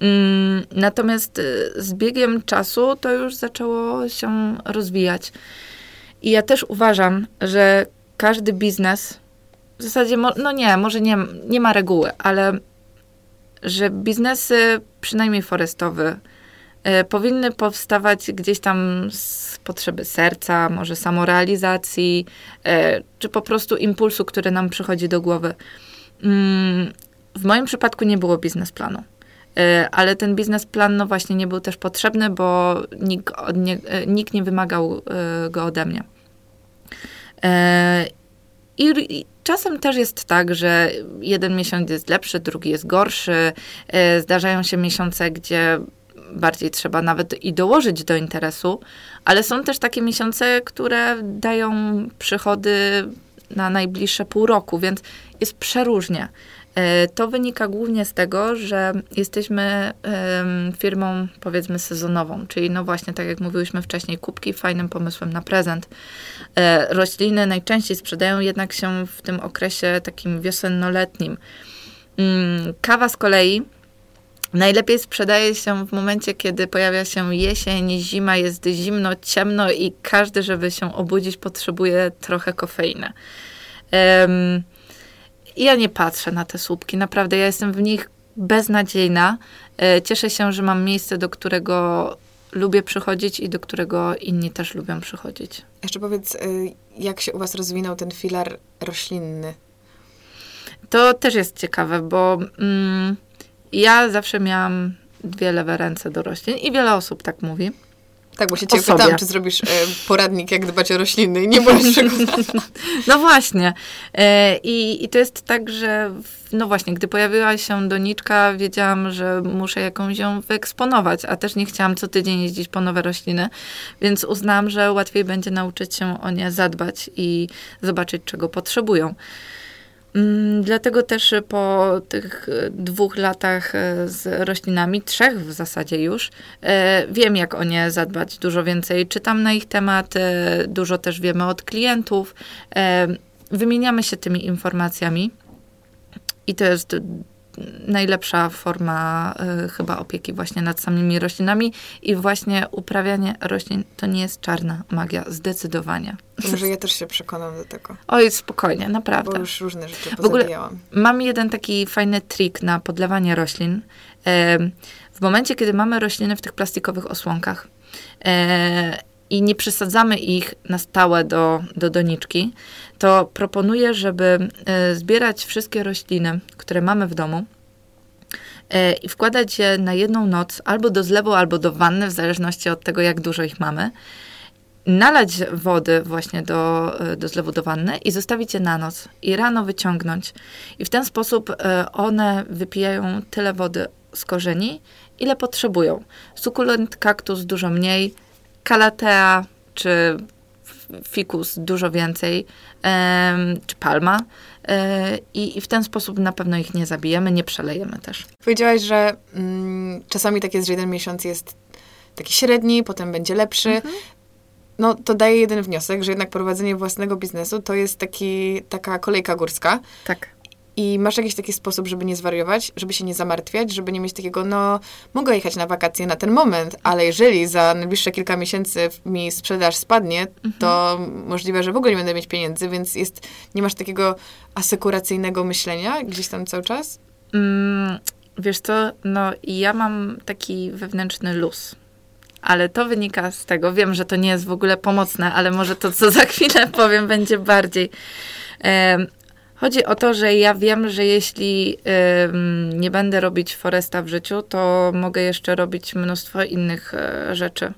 Mm, natomiast e, z biegiem czasu to już zaczęło się rozwijać. I ja też uważam, że każdy biznes, w zasadzie, no nie, może nie, nie ma reguły, ale że biznesy, przynajmniej forestowy, e, powinny powstawać gdzieś tam z potrzeby serca, może samorealizacji, e, czy po prostu impulsu, który nam przychodzi do głowy. Mm, w moim przypadku nie było biznesplanu. E, ale ten biznesplan, no właśnie, nie był też potrzebny, bo nikt, nie, nikt nie wymagał go ode mnie. I, czasem też jest tak, że jeden miesiąc jest lepszy, drugi jest gorszy. E, zdarzają się miesiące, gdzie bardziej trzeba nawet i dołożyć do interesu, ale są też takie miesiące, które dają przychody na najbliższe pół roku, więc jest przeróżnie. E, to wynika głównie z tego, że jesteśmy firmą, powiedzmy, sezonową, czyli no właśnie, tak jak mówiłyśmy wcześniej, kubki fajnym pomysłem na prezent. E, rośliny najczęściej sprzedają jednak się w tym okresie takim wiosennoletnim. Mm, kawa z kolei Najlepiej sprzedaje się w momencie, kiedy pojawia się jesień, zima, jest zimno, ciemno i każdy, żeby się obudzić, potrzebuje trochę kofeiny. Um, ja nie patrzę na te słupki, naprawdę. Ja jestem w nich beznadziejna. E, cieszę się, że mam miejsce, do którego lubię przychodzić i do którego inni też lubią przychodzić. Jeszcze powiedz, y, jak się u Was rozwinął ten filar roślinny? To też jest ciekawe, bo mm, ja zawsze miałam dwie lewe ręce do roślin i wiele osób tak mówi. Tak, bo się cię pytałam, czy zrobisz e, poradnik, jak dbać o rośliny i nie przekonana. No właśnie. E, i, I to jest tak, że w, no właśnie, gdy pojawiła się doniczka, wiedziałam, że muszę jakąś ją wyeksponować, a też nie chciałam co tydzień jeździć po nowe rośliny, więc uznałam, że łatwiej będzie nauczyć się o nie zadbać i zobaczyć, czego potrzebują. Mm, dlatego też po tych e, dwóch latach e, z roślinami, trzech w zasadzie już, e, wiem jak o nie zadbać. Dużo więcej czytam na ich temat, dużo też wiemy od klientów. Wymieniamy się tymi informacjami i to jest najlepsza forma y, chyba opieki właśnie nad samymi roślinami i właśnie uprawianie roślin to nie jest czarna magia, zdecydowanie. Może ja też się przekonam do tego. Oj, spokojnie, naprawdę. Bo już różne rzeczy w ogóle mam jeden taki fajny trik na podlewanie roślin. W momencie, kiedy mamy rośliny w tych plastikowych osłonkach, e, i nie przesadzamy ich na stałe do, do doniczki, to proponuję, żeby e, zbierać wszystkie rośliny, które mamy w domu e, i wkładać je na jedną noc albo do zlewu, albo do wanny, w zależności od tego, jak dużo ich mamy. Nalać wody właśnie do, e, do zlewu do wanny i zostawić je na noc i rano wyciągnąć. I w ten sposób one wypijają tyle wody z korzeni, ile potrzebują. Sukulent, kaktus dużo mniej, kalatea czy fikus dużo więcej, czy palma. E, I, I, w ten sposób na pewno ich nie zabijemy, nie przelejemy też. Powiedziałaś, że mm, czasami tak jest, że jeden miesiąc jest taki średni, potem będzie lepszy. Mhm. No, to daje jeden wniosek, że jednak prowadzenie własnego biznesu to jest taki, taka kolejka górska. Tak. I masz jakiś taki sposób, żeby nie zwariować, żeby się nie zamartwiać, żeby nie mieć takiego, no, mogę jechać na wakacje na ten moment, ale jeżeli za najbliższe kilka miesięcy mi sprzedaż spadnie, mhm. to możliwe, że w ogóle nie będę mieć pieniędzy, więc jest, nie masz takiego asekuracyjnego myślenia gdzieś tam cały czas? Mm, wiesz co, no ja mam taki wewnętrzny luz. Ale to wynika z tego, wiem, że to nie jest w ogóle pomocne, ale może to, co za chwilę powiem, będzie bardziej. Chodzi o to, że ja wiem, że jeśli y, nie będę robić Foresta w życiu, to mogę jeszcze robić mnóstwo innych y, rzeczy. Y,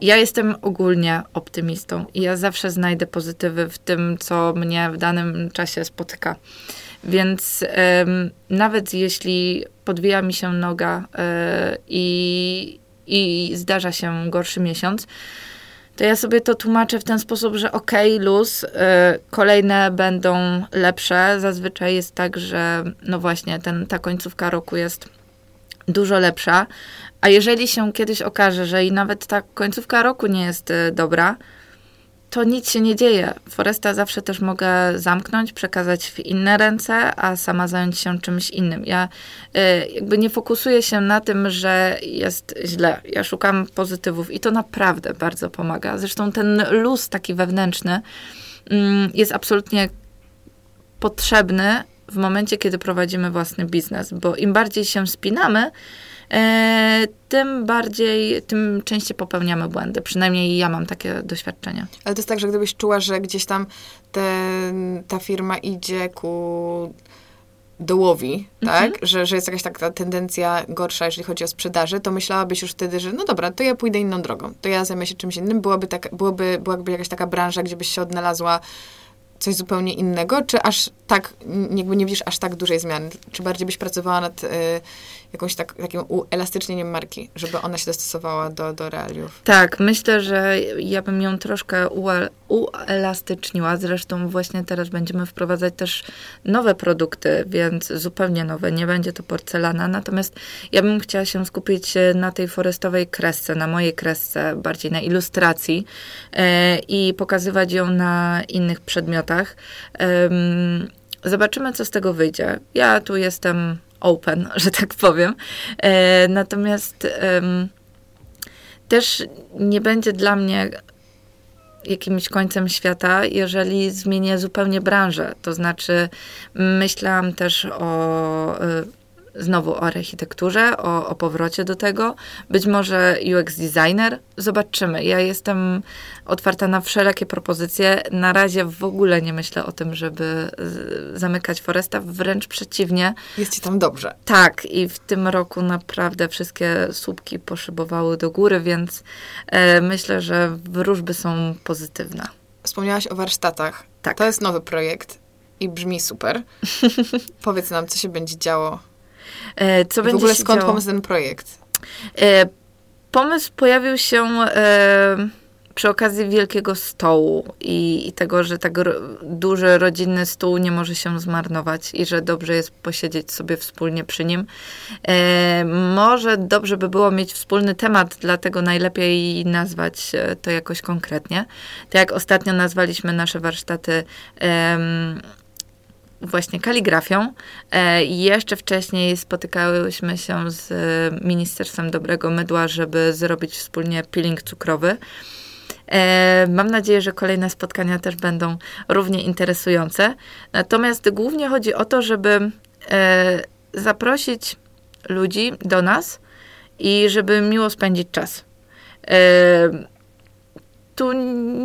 ja jestem ogólnie optymistą i ja zawsze znajdę pozytywy w tym, co mnie w danym czasie spotyka. Więc nawet jeśli podwija mi się noga y, i, i zdarza się gorszy miesiąc, to ja sobie to tłumaczę w ten sposób, że okej, okay, luz, y, kolejne będą lepsze. Zazwyczaj jest tak, że no właśnie ten, ta końcówka roku jest dużo lepsza. A jeżeli się kiedyś okaże, że i nawet ta końcówka roku nie jest y, dobra, to nic się nie dzieje. Foresta zawsze też mogę zamknąć, przekazać w inne ręce, a sama zająć się czymś innym. Ja y, jakby nie fokusuję się na tym, że jest źle. Ja szukam pozytywów i to naprawdę bardzo pomaga. Zresztą ten luz taki wewnętrzny mm, jest absolutnie potrzebny w momencie, kiedy prowadzimy własny biznes, bo im bardziej się spinamy, e, tym bardziej, tym częściej popełniamy błędy. Przynajmniej ja mam takie doświadczenia. Ale to jest tak, że gdybyś czuła, że gdzieś tam te, ta firma idzie ku dołowi, mhm. tak? Że, że jest jakaś taka tendencja gorsza, jeżeli chodzi o sprzedaży, to myślałabyś już wtedy, że no dobra, to ja pójdę inną drogą, to ja zajmę się czymś innym. Byłaby, tak, byłoby, byłaby jakaś taka branża, gdzie byś się odnalazła coś zupełnie innego, czy aż tak, jakby nie widzisz aż tak dużej zmiany? Czy bardziej byś pracowała nad y, jakąś tak, takim uelastycznieniem marki, żeby ona się dostosowała do, do realiów? Tak, myślę, że ja bym ją troszkę uelastyczniła. Zresztą właśnie teraz będziemy wprowadzać też nowe produkty, więc zupełnie nowe. Nie będzie to porcelana. Natomiast ja bym chciała się skupić na tej forestowej kresce, na mojej kresce, bardziej na ilustracji e, i pokazywać ją na innych przedmiotach. Zobaczymy, co z tego wyjdzie. Ja tu jestem open, że tak powiem. E, natomiast też nie będzie dla mnie jakimś końcem świata, jeżeli zmienię zupełnie branżę. To znaczy, myślałam też o e, znowu o architekturze, o, o powrocie do tego. Być może UX designer. Zobaczymy. Ja jestem otwarta na wszelakie propozycje. Na razie w ogóle nie myślę o tym, żeby zamykać Foresta. Wręcz przeciwnie. Jest ci tam dobrze. Tak. I w tym roku naprawdę wszystkie słupki poszybowały do góry, więc e, myślę, że wróżby są pozytywne. Wspomniałaś o warsztatach. Tak. To jest nowy projekt i brzmi super. Powiedz nam, co się będzie działo co I będzie w ogóle skąd działo? pomysł ten projekt? E, pomysł pojawił się e, przy okazji Wielkiego Stołu i, i, tego, że tak duży rodzinny stół nie może się zmarnować i że dobrze jest posiedzieć sobie wspólnie przy nim. E, może dobrze by było mieć wspólny temat, dlatego najlepiej nazwać to jakoś konkretnie. Tak jak ostatnio nazwaliśmy nasze warsztaty właśnie kaligrafią. E, jeszcze wcześniej spotykałyśmy się z Ministerstwem Dobrego Mydła, żeby zrobić wspólnie peeling cukrowy. E, mam nadzieję, że kolejne spotkania też będą równie interesujące. Natomiast głównie chodzi o to, żeby e, zaprosić ludzi do nas i żeby miło spędzić czas. Tu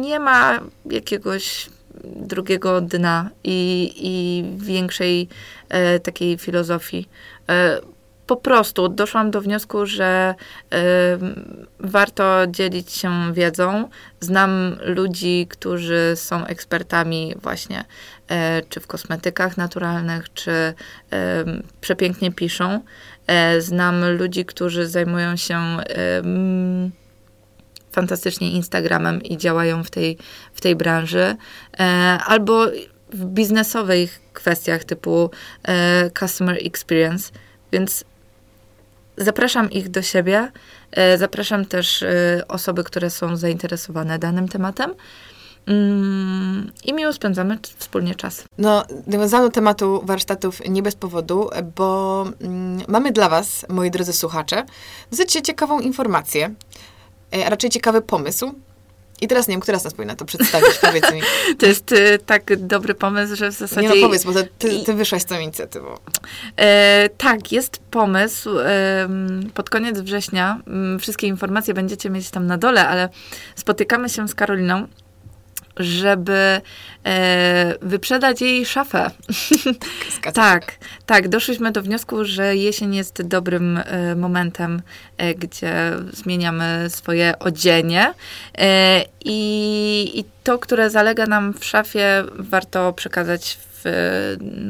nie ma jakiegoś drugiego dna i, i większej e, takiej filozofii. E, po prostu doszłam do wniosku, że y, warto dzielić się wiedzą. Znam ludzi, którzy są ekspertami właśnie y, czy w kosmetykach naturalnych, czy y, przepięknie piszą. znam ludzi, którzy zajmują się fantastycznie Instagramem i działają w tej, w tej branży, e, albo w biznesowych kwestiach typu e, customer experience. Więc zapraszam ich do siebie. E, zapraszam też osoby, które są zainteresowane danym tematem. Mm, I miło spędzamy wspólnie czas. No, nawiązano tematu warsztatów nie bez powodu, bo mm, mamy dla Was, moi drodzy słuchacze, dosyć ciekawą informację. E, raczej ciekawy pomysł. I teraz nie wiem, która z nas powinna to przedstawić, powiedz mi. To jest y, tak dobry pomysł, że w zasadzie... Nie no, powiedz, bo to, ty, ty wyszłaś z tą inicjatywą. E, tak, jest pomysł. E, pod koniec września wszystkie informacje będziecie mieć tam na dole, ale spotykamy się z Karoliną żeby e, wyprzedać jej szafę. Tak, tak, tak. Doszliśmy do wniosku, że jesień jest dobrym e, momentem, e, gdzie zmieniamy swoje odzienie e, i, i to, które zalega nam w szafie, warto przekazać Y,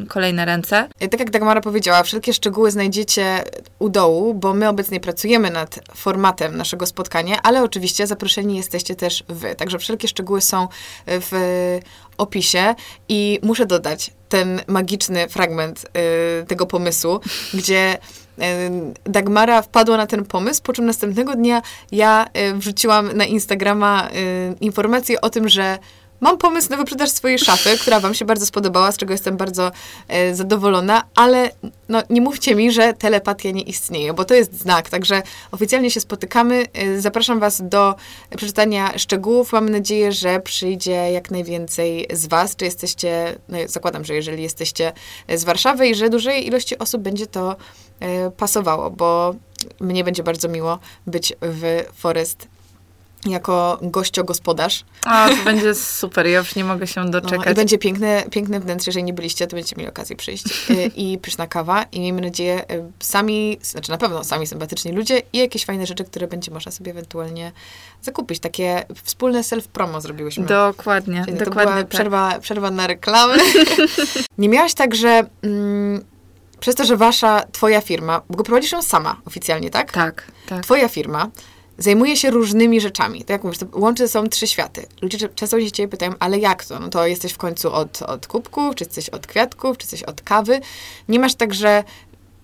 kolejne ręce. Tak jak Dagmara powiedziała, wszelkie szczegóły znajdziecie u dołu, bo my obecnie pracujemy nad formatem naszego spotkania, ale oczywiście zaproszeni jesteście też wy. Także wszelkie szczegóły są w opisie i muszę dodać ten magiczny fragment y, tego pomysłu, gdzie y, Dagmara wpadła na ten pomysł, po czym następnego dnia ja wrzuciłam na Instagrama informację o tym, że mam pomysł na wyprzedaż swojej szafy, która wam się bardzo spodobała, z czego jestem bardzo e, zadowolona, ale no, nie mówcie mi, że telepatia nie istnieje, bo to jest znak, także oficjalnie się spotykamy. E, zapraszam was do przeczytania szczegółów. Mam nadzieję, że przyjdzie jak najwięcej z was, czy jesteście, no, zakładam, że jeżeli jesteście z Warszawy i że dużej ilości osób będzie to e, pasowało, bo mnie będzie bardzo miło być w Forest jako gościogospodarz. A, to będzie super, ja już nie mogę się doczekać. No, I będzie piękne, piękne wnętrze, jeżeli nie byliście, to będziecie mieli okazję przyjść. Y, I pyszna kawa i miejmy nadzieję y, sami, znaczy na pewno sami sympatyczni ludzie i jakieś fajne rzeczy, które będzie można sobie ewentualnie zakupić. Takie wspólne self-promo zrobiłyśmy. Dokładnie, Czyli dokładnie to była tak. przerwa, przerwa na reklamę. nie miałaś tak, że mm, przez to, że wasza, twoja firma, bo prowadzisz ją sama oficjalnie, tak? Tak, tak. Twoja firma zajmuje się różnymi rzeczami. Tak jak mówisz, łączy sobą trzy światy. Ludzie często się ciebie pytają, ale jak to? No to jesteś w końcu od, od kubków, czy jesteś od kwiatków, czy jesteś od kawy. Nie masz tak, że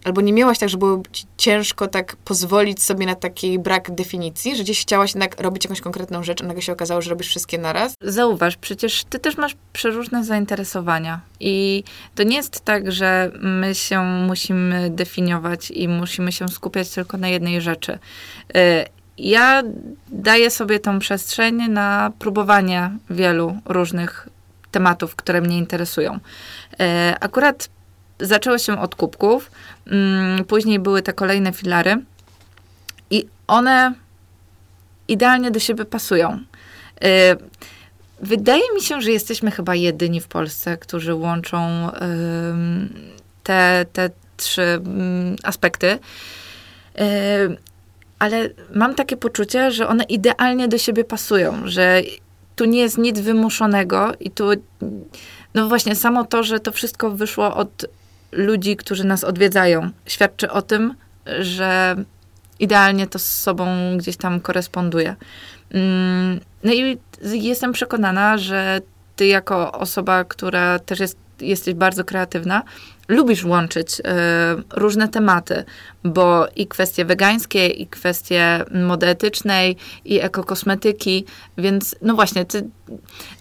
albo nie miałaś tak, że było ci ciężko tak pozwolić sobie na taki brak definicji, że gdzieś chciałaś jednak robić jakąś konkretną rzecz, a nagle się okazało, że robisz wszystkie naraz. Zauważ, przecież ty też masz przeróżne zainteresowania i to nie jest tak, że my się musimy definiować i musimy się skupiać tylko na jednej rzeczy. Ja daję sobie tą przestrzeń na próbowanie wielu różnych tematów, które mnie interesują. Y, Akurat zaczęło się od kubków, mm, później były te kolejne filary i one idealnie do siebie pasują. Y, Wydaje mi się, że jesteśmy chyba jedyni w Polsce, którzy łączą te, te trzy ym, aspekty. Ale mam takie poczucie, że one idealnie do siebie pasują, że tu nie jest nic wymuszonego i tu, no właśnie, samo to, że to wszystko wyszło od ludzi, którzy nas odwiedzają, świadczy o tym, że idealnie to z sobą gdzieś tam koresponduje. Mm, No i jestem przekonana, że ty jako osoba, która też jest, jesteś bardzo kreatywna, lubisz łączyć e, różne tematy, bo i kwestie wegańskie, i kwestie mody etycznej, i ekokosmetyki, więc no właśnie, ty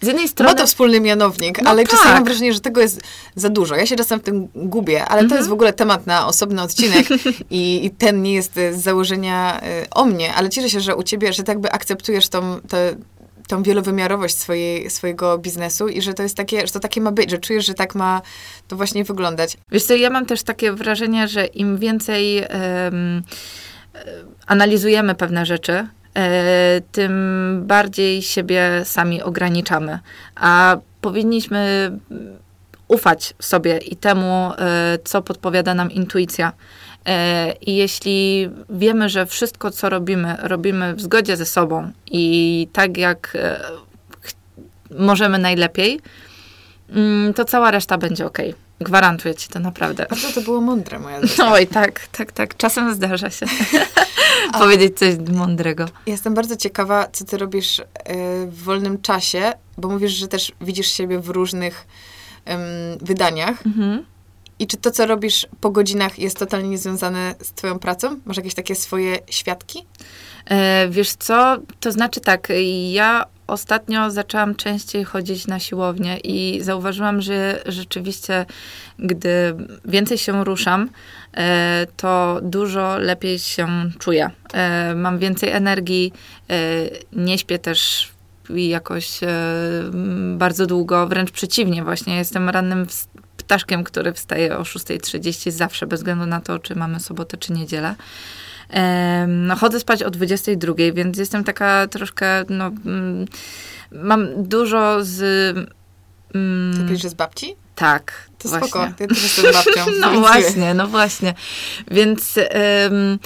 z jednej strony... Ma to wspólny mianownik, No ale czasami tak. mam wrażenie, że tego jest za dużo. Ja się czasem w tym gubię, ale to Mhm. jest w ogóle temat na osobny odcinek i, i ten nie jest z założenia e, o mnie, ale cieszę się, że u ciebie, że tak jakby akceptujesz tą, tę- tą wielowymiarowość swojej, swojego biznesu i że to jest takie, że to takie ma być, że czujesz, że tak ma to właśnie wyglądać. Wiesz co, ja mam też takie wrażenie, że im więcej em, analizujemy pewne rzeczy, e, tym bardziej siebie sami ograniczamy. A powinniśmy ufać sobie i temu, e, co podpowiada nam intuicja. E, I jeśli wiemy, że wszystko, co robimy, robimy w zgodzie ze sobą i tak, jak e, możemy najlepiej, mm, to cała reszta będzie ok. Gwarantuję ci to naprawdę. Bardzo to było mądre, moja droga. Oj, tak, tak, tak. Czasem zdarza się powiedzieć coś mądrego. Jestem bardzo ciekawa, co ty robisz e, w wolnym czasie, bo mówisz, że też widzisz siebie w różnych em, wydaniach. Mhm. I czy to, co robisz po godzinach, jest totalnie niezwiązane z twoją pracą? Masz jakieś takie swoje świadki? E, wiesz co, to znaczy tak, ja ostatnio zaczęłam częściej chodzić na siłownię i zauważyłam, że rzeczywiście, gdy więcej się ruszam, e, to dużo lepiej się czuję. E, mam więcej energii, e, nie śpię też jakoś bardzo długo, wręcz przeciwnie, właśnie jestem rannym ptaszkiem, który wstaje o 6.30 zawsze, bez względu na to, czy mamy sobotę, czy niedzielę. No, chodzę spać o 22, więc jestem taka troszkę, no, mm, mam dużo z... mm, Ty z babci? tak, To właśnie. spoko, ja też jestem babcią. No właśnie, no właśnie. Więc em,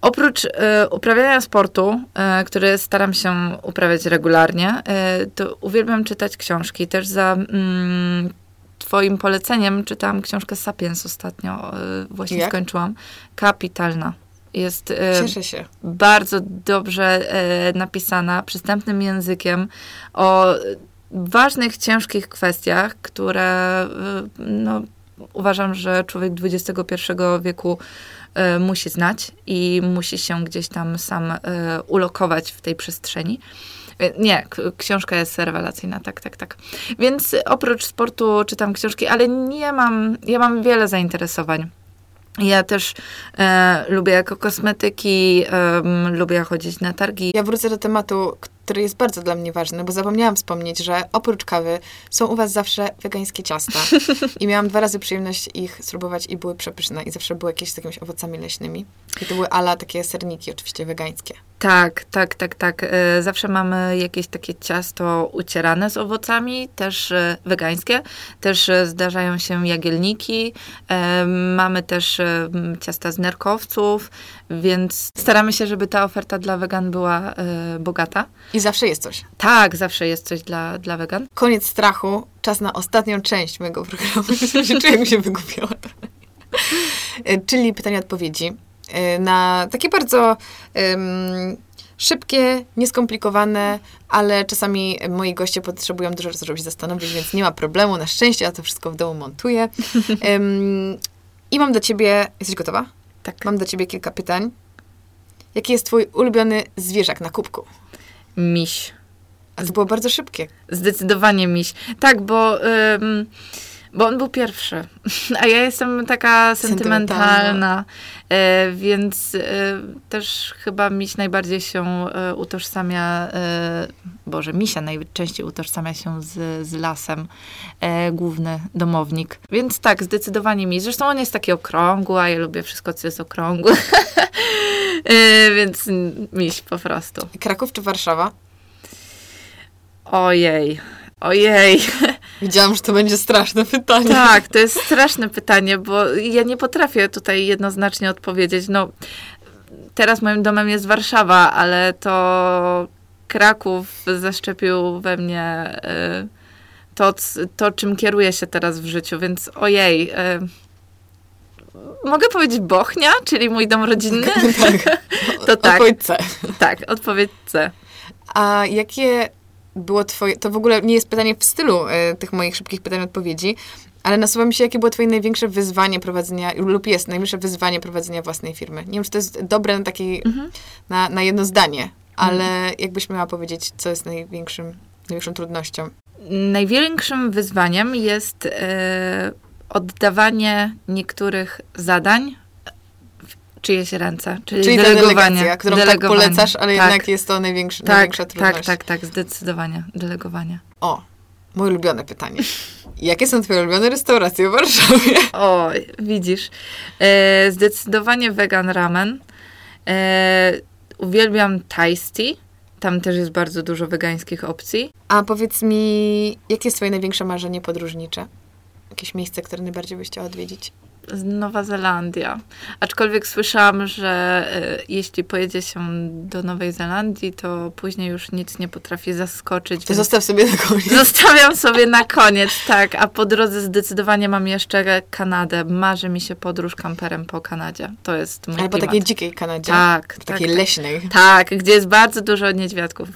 oprócz e, uprawiania sportu, e, który staram się uprawiać regularnie, e, to uwielbiam czytać książki. Też za mm, twoim poleceniem czytałam książkę Sapiens ostatnio, e, właśnie Jak? skończyłam. Kapitalna. Jest e, Cieszę się. bardzo dobrze e, napisana, przystępnym językiem o ważnych, ciężkich kwestiach, które e, no, uważam, że człowiek XXI wieku musi znać i musi się gdzieś tam sam ulokować w tej przestrzeni. E, Nie, książka jest rewelacyjna, tak, tak, tak. Więc oprócz sportu czytam książki, ale nie mam, ja mam wiele zainteresowań. Ja też e, lubię kosmetyki, em, lubię chodzić na targi. Ja wrócę do tematu, który jest bardzo dla mnie ważny, bo zapomniałam wspomnieć, że oprócz kawy są u was zawsze wegańskie ciasta. I miałam dwa razy przyjemność ich spróbować i były przepyszne. I zawsze były jakieś z jakimiś owocami leśnymi. I to były ala takie serniki, oczywiście wegańskie. Tak, tak, tak, tak. E, Zawsze mamy jakieś takie ciasto ucierane z owocami, też e, wegańskie. Też e, zdarzają się jagielniki. Mamy też ciasta z nerkowców, więc staramy się, żeby ta oferta dla wegan była bogata. I zawsze jest coś. Tak, zawsze jest coś dla, dla wegan. Koniec strachu. Czas na ostatnią część mojego programu. czuję, jakbym się wygubiła. Czyli pytania odpowiedzi. e, Na takie bardzo em, szybkie, nieskomplikowane, ale czasami moi goście potrzebują dużo się zastanowić, więc nie ma problemu. Na szczęście ja to wszystko w domu montuję. Em, I mam do ciebie... Jesteś gotowa? Tak. Mam do ciebie kilka pytań. Jaki jest twój ulubiony zwierzak na kubku? Miś. A to było bardzo szybkie. Zdecydowanie miś. Tak, bo, ym, bo on był pierwszy. A ja jestem taka Sentymentalna. sentymentalna, e, więc e, też chyba miś najbardziej się e, utożsamia, e, Boże, misia najczęściej utożsamia się z, z lasem, e, główny domownik. Więc tak, zdecydowanie miś. Zresztą on jest taki okrągły, a ja lubię wszystko, co jest okrągłe. e, więc miś po prostu. Kraków czy Warszawa? Ojej, ojej. Widziałam, że to będzie straszne pytanie. Tak, to jest straszne pytanie, bo ja nie potrafię tutaj jednoznacznie odpowiedzieć. No, teraz moim domem jest Warszawa, ale to Kraków zaszczepił we mnie y, to, to, czym kieruję się teraz w życiu, więc ojej. y, Mogę powiedzieć Bochnia, czyli mój dom rodzinny? tak. To tak. Odpowiedź C. tak, odpowiedź C. A jakie było twoje... To w ogóle nie jest pytanie w stylu e, tych moich szybkich pytań odpowiedzi, ale nasuwa mi się, jakie było twoje największe wyzwanie prowadzenia, lub jest największe wyzwanie prowadzenia własnej firmy. Nie wiem, czy to jest dobre na, taki, Mhm. na, na jedno zdanie, ale jakbyś miała powiedzieć, co jest największym, największą trudnością? Największym wyzwaniem jest e, oddawanie niektórych zadań czyjeś ręce, czyli, Czyli delegowanie. którą tak delegowanie. polecasz, ale tak, jednak jest to największy, tak, największa trudność. tak, tak, tak, zdecydowanie, delegowanie. O, moje ulubione pytanie. Jakie są twoje ulubione restauracje w Warszawie? O, widzisz. E, zdecydowanie vegan ramen. E, uwielbiam tasty. Tam też jest bardzo dużo wegańskich opcji. A powiedz mi, jakie jest twoje największe marzenie podróżnicze? Jakieś miejsce, które najbardziej byś chciała odwiedzić? Nowa Zelandia. Aczkolwiek słyszałam, że e, jeśli pojedzie się do Nowej Zelandii, to później już nic nie potrafi zaskoczyć. To zostaw sobie na koniec. Zostawiam sobie na koniec, tak. A po drodze zdecydowanie mam jeszcze Kanadę. Marzy mi się podróż kamperem po Kanadzie. To jest mój Ale po takiej dzikiej Kanadzie. Tak, W tak, takiej tak. leśnej. Tak, gdzie jest bardzo dużo niedźwiadków.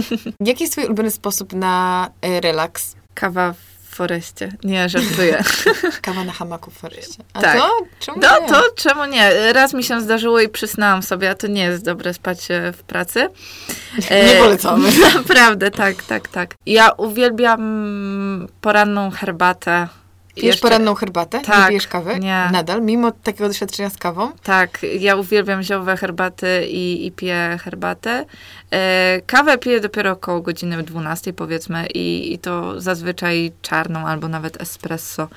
Jaki jest twój ulubiony sposób na e, relaks? Kawa w foreście. Nie, żartuję. Kawa na hamaku w foreście. A Tak. to? Czemu No nie? to czemu nie? Raz mi się zdarzyło i przysnęłam sobie, a to nie jest dobre spać w pracy. E, Nie polecamy. Naprawdę, tak, tak, tak. Ja uwielbiam poranną herbatę. Pijesz Jeszcze- poranną herbatę? Nie Tak, pijesz kawy? nie. Nadal? Mimo takiego doświadczenia z kawą? Tak, ja uwielbiam ziołowe herbaty i, i piję herbatę. E, kawę piję dopiero około godziny 12 powiedzmy i, i to zazwyczaj czarną albo nawet espresso.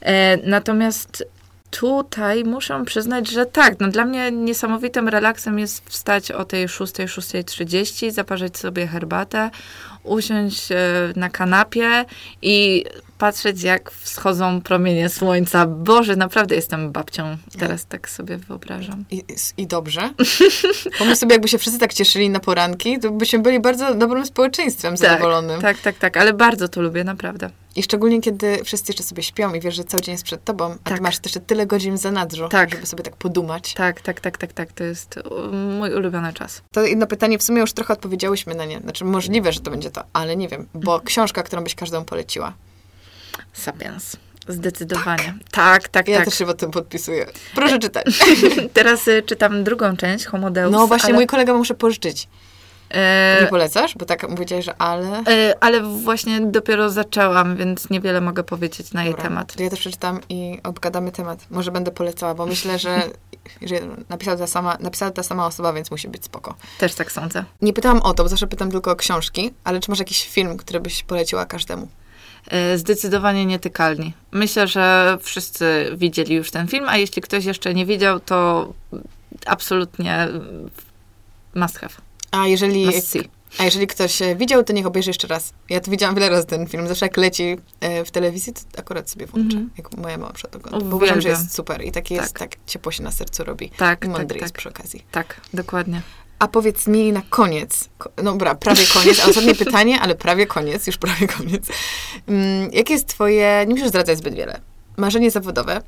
E, natomiast tutaj muszę przyznać, że tak, no dla mnie niesamowitym relaksem jest wstać o tej 6, 6.30, zaparzyć sobie herbatę, usiąść e, na kanapie i patrzeć, jak wschodzą promienie słońca. Boże, naprawdę jestem babcią. Teraz tak sobie wyobrażam. I, I dobrze. Pomyśl sobie, jakby się wszyscy tak cieszyli na poranki, to byśmy byli bardzo dobrym społeczeństwem zadowolonym. Tak, tak, tak, ale bardzo to lubię, naprawdę. I szczególnie, kiedy wszyscy jeszcze sobie śpią i wiesz, że cały dzień jest przed tobą, a Tak. ty masz jeszcze tyle godzin w zanadrzu, Tak. żeby sobie tak podumać. Tak, tak, tak, tak, tak. To jest mój ulubiony czas. To jedno pytanie, w sumie już trochę odpowiedziałyśmy na nie. Znaczy, możliwe, że to będzie to, ale nie wiem, bo książka, którą byś każdą poleciła. Sapiens. Zdecydowanie. Tak, tak, Ja tak. też się pod tym podpisuję. Proszę czytać. Teraz y, czytam drugą część, Homo Deus. No właśnie, ale... mój kolega muszę pożyczyć. Nie polecasz? Bo tak powiedziałeś, że ale... E, ale właśnie dopiero zaczęłam, więc niewiele mogę powiedzieć na jej Dobra. temat. Ja też przeczytam i obgadamy temat. Może będę polecała, bo myślę, że, że napisała, ta sama, napisała ta sama osoba, więc musi być spoko. Też tak sądzę. Nie pytałam o to, bo zawsze pytam tylko o książki, ale czy masz jakiś film, który byś poleciła każdemu? E, Zdecydowanie nietykalni. Myślę, że wszyscy widzieli już ten film, a jeśli ktoś jeszcze nie widział, to absolutnie must have. A jeżeli, Must see. a jeżeli ktoś e, widział, to niech obejrzy jeszcze raz. Ja to widziałam wiele razy ten film. Zawsze jak leci e, w telewizji, to akurat sobie włączę. Mhm. Jak moja mama przed ogląda. Bo uważam, że jest super i taki jest, tak ciepło się na sercu robi. Tak, I tak, mądry jest tak. przy okazji. Tak, dokładnie. A powiedz mi na koniec, ko- no dobra, prawie koniec, a ostatnie pytanie, ale prawie koniec, już prawie koniec. Mm, jakie jest twoje, nie musisz zdradzać zbyt wiele, marzenie zawodowe,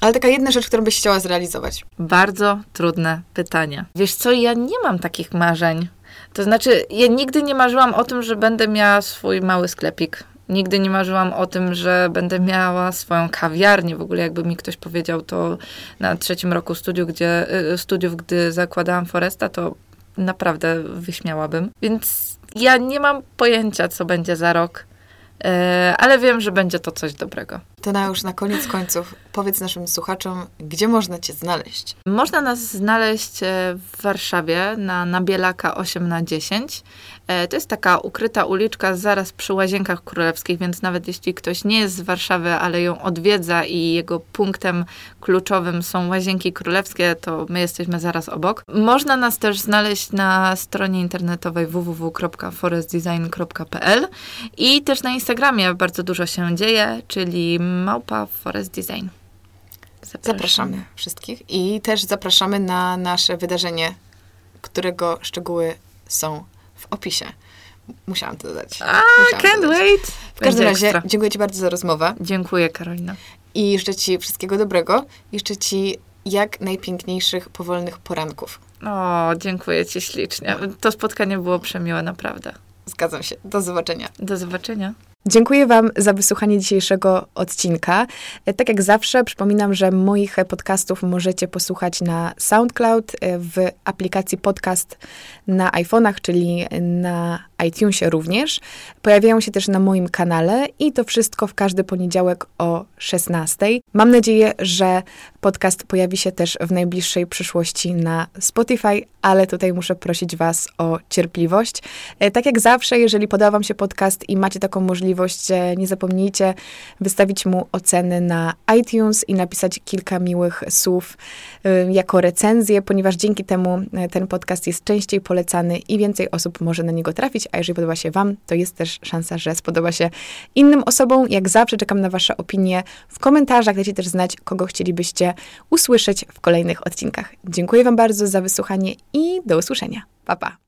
ale taka jedna rzecz, którą byś chciała zrealizować. Bardzo trudne pytanie. Wiesz co, ja nie mam takich marzeń. To znaczy, ja nigdy nie marzyłam o tym, że będę miała swój mały sklepik. Nigdy nie marzyłam o tym, że będę miała swoją kawiarnię. W ogóle jakby mi ktoś powiedział to na trzecim roku studiów, gdzie, y, studiów, gdy zakładałam Foresta, to naprawdę wyśmiałabym. Więc ja nie mam pojęcia, co będzie za rok. E, ale wiem, że będzie to coś dobrego. To na już na koniec końców powiedz naszym słuchaczom, gdzie można cię znaleźć. Można nas znaleźć e, w Warszawie na Nabielaka 8 na 10. E, To jest taka ukryta uliczka zaraz przy Łazienkach Królewskich, więc nawet jeśli ktoś nie jest z Warszawy, ale ją odwiedza i jego punktem kluczowym są Łazienki Królewskie, to my jesteśmy zaraz obok. Można nas też znaleźć na stronie internetowej www.forestdesign.pl i też na Instagramie bardzo dużo się dzieje, czyli małpa Forest Design. Zapraszamy wszystkich i też zapraszamy na nasze wydarzenie, którego szczegóły są w opisie. Musiałam to dodać. A, Musiałam can't dodać. wait. W każdym Będzie razie ekstra. dziękuję Ci bardzo za rozmowę Dziękuję, Karolina. i życzę Ci wszystkiego dobrego. I życzę Ci jak najpiękniejszych, powolnych poranków. O, dziękuję Ci ślicznie. To spotkanie było przemiłe, naprawdę. Zgadzam się. Do zobaczenia. Do zobaczenia. Dziękuję Wam za wysłuchanie dzisiejszego odcinka. E, Tak jak zawsze, przypominam, że moich podcastów możecie posłuchać na SoundCloud, e, w aplikacji podcast na iPhone'ach, czyli na iTunesie również. Pojawiają się też na moim kanale i to wszystko w każdy poniedziałek o 16. Mam nadzieję, że podcast pojawi się też w najbliższej przyszłości na Spotify, ale tutaj muszę prosić Was o cierpliwość. E, Tak jak zawsze, jeżeli podoba Wam się podcast i macie taką możliwość, e, nie zapomnijcie wystawić mu oceny na iTunes i napisać kilka miłych słów e, jako recenzję, ponieważ dzięki temu ten podcast jest częściej polecany i więcej osób może na niego trafić, a jeżeli podoba się Wam, to jest też szansa, że spodoba się innym osobom. Jak zawsze czekam na Wasze opinie w komentarzach, dajcie też znać, kogo chcielibyście usłyszeć w kolejnych odcinkach. Dziękuję Wam bardzo za wysłuchanie i do usłyszenia. Pa, pa!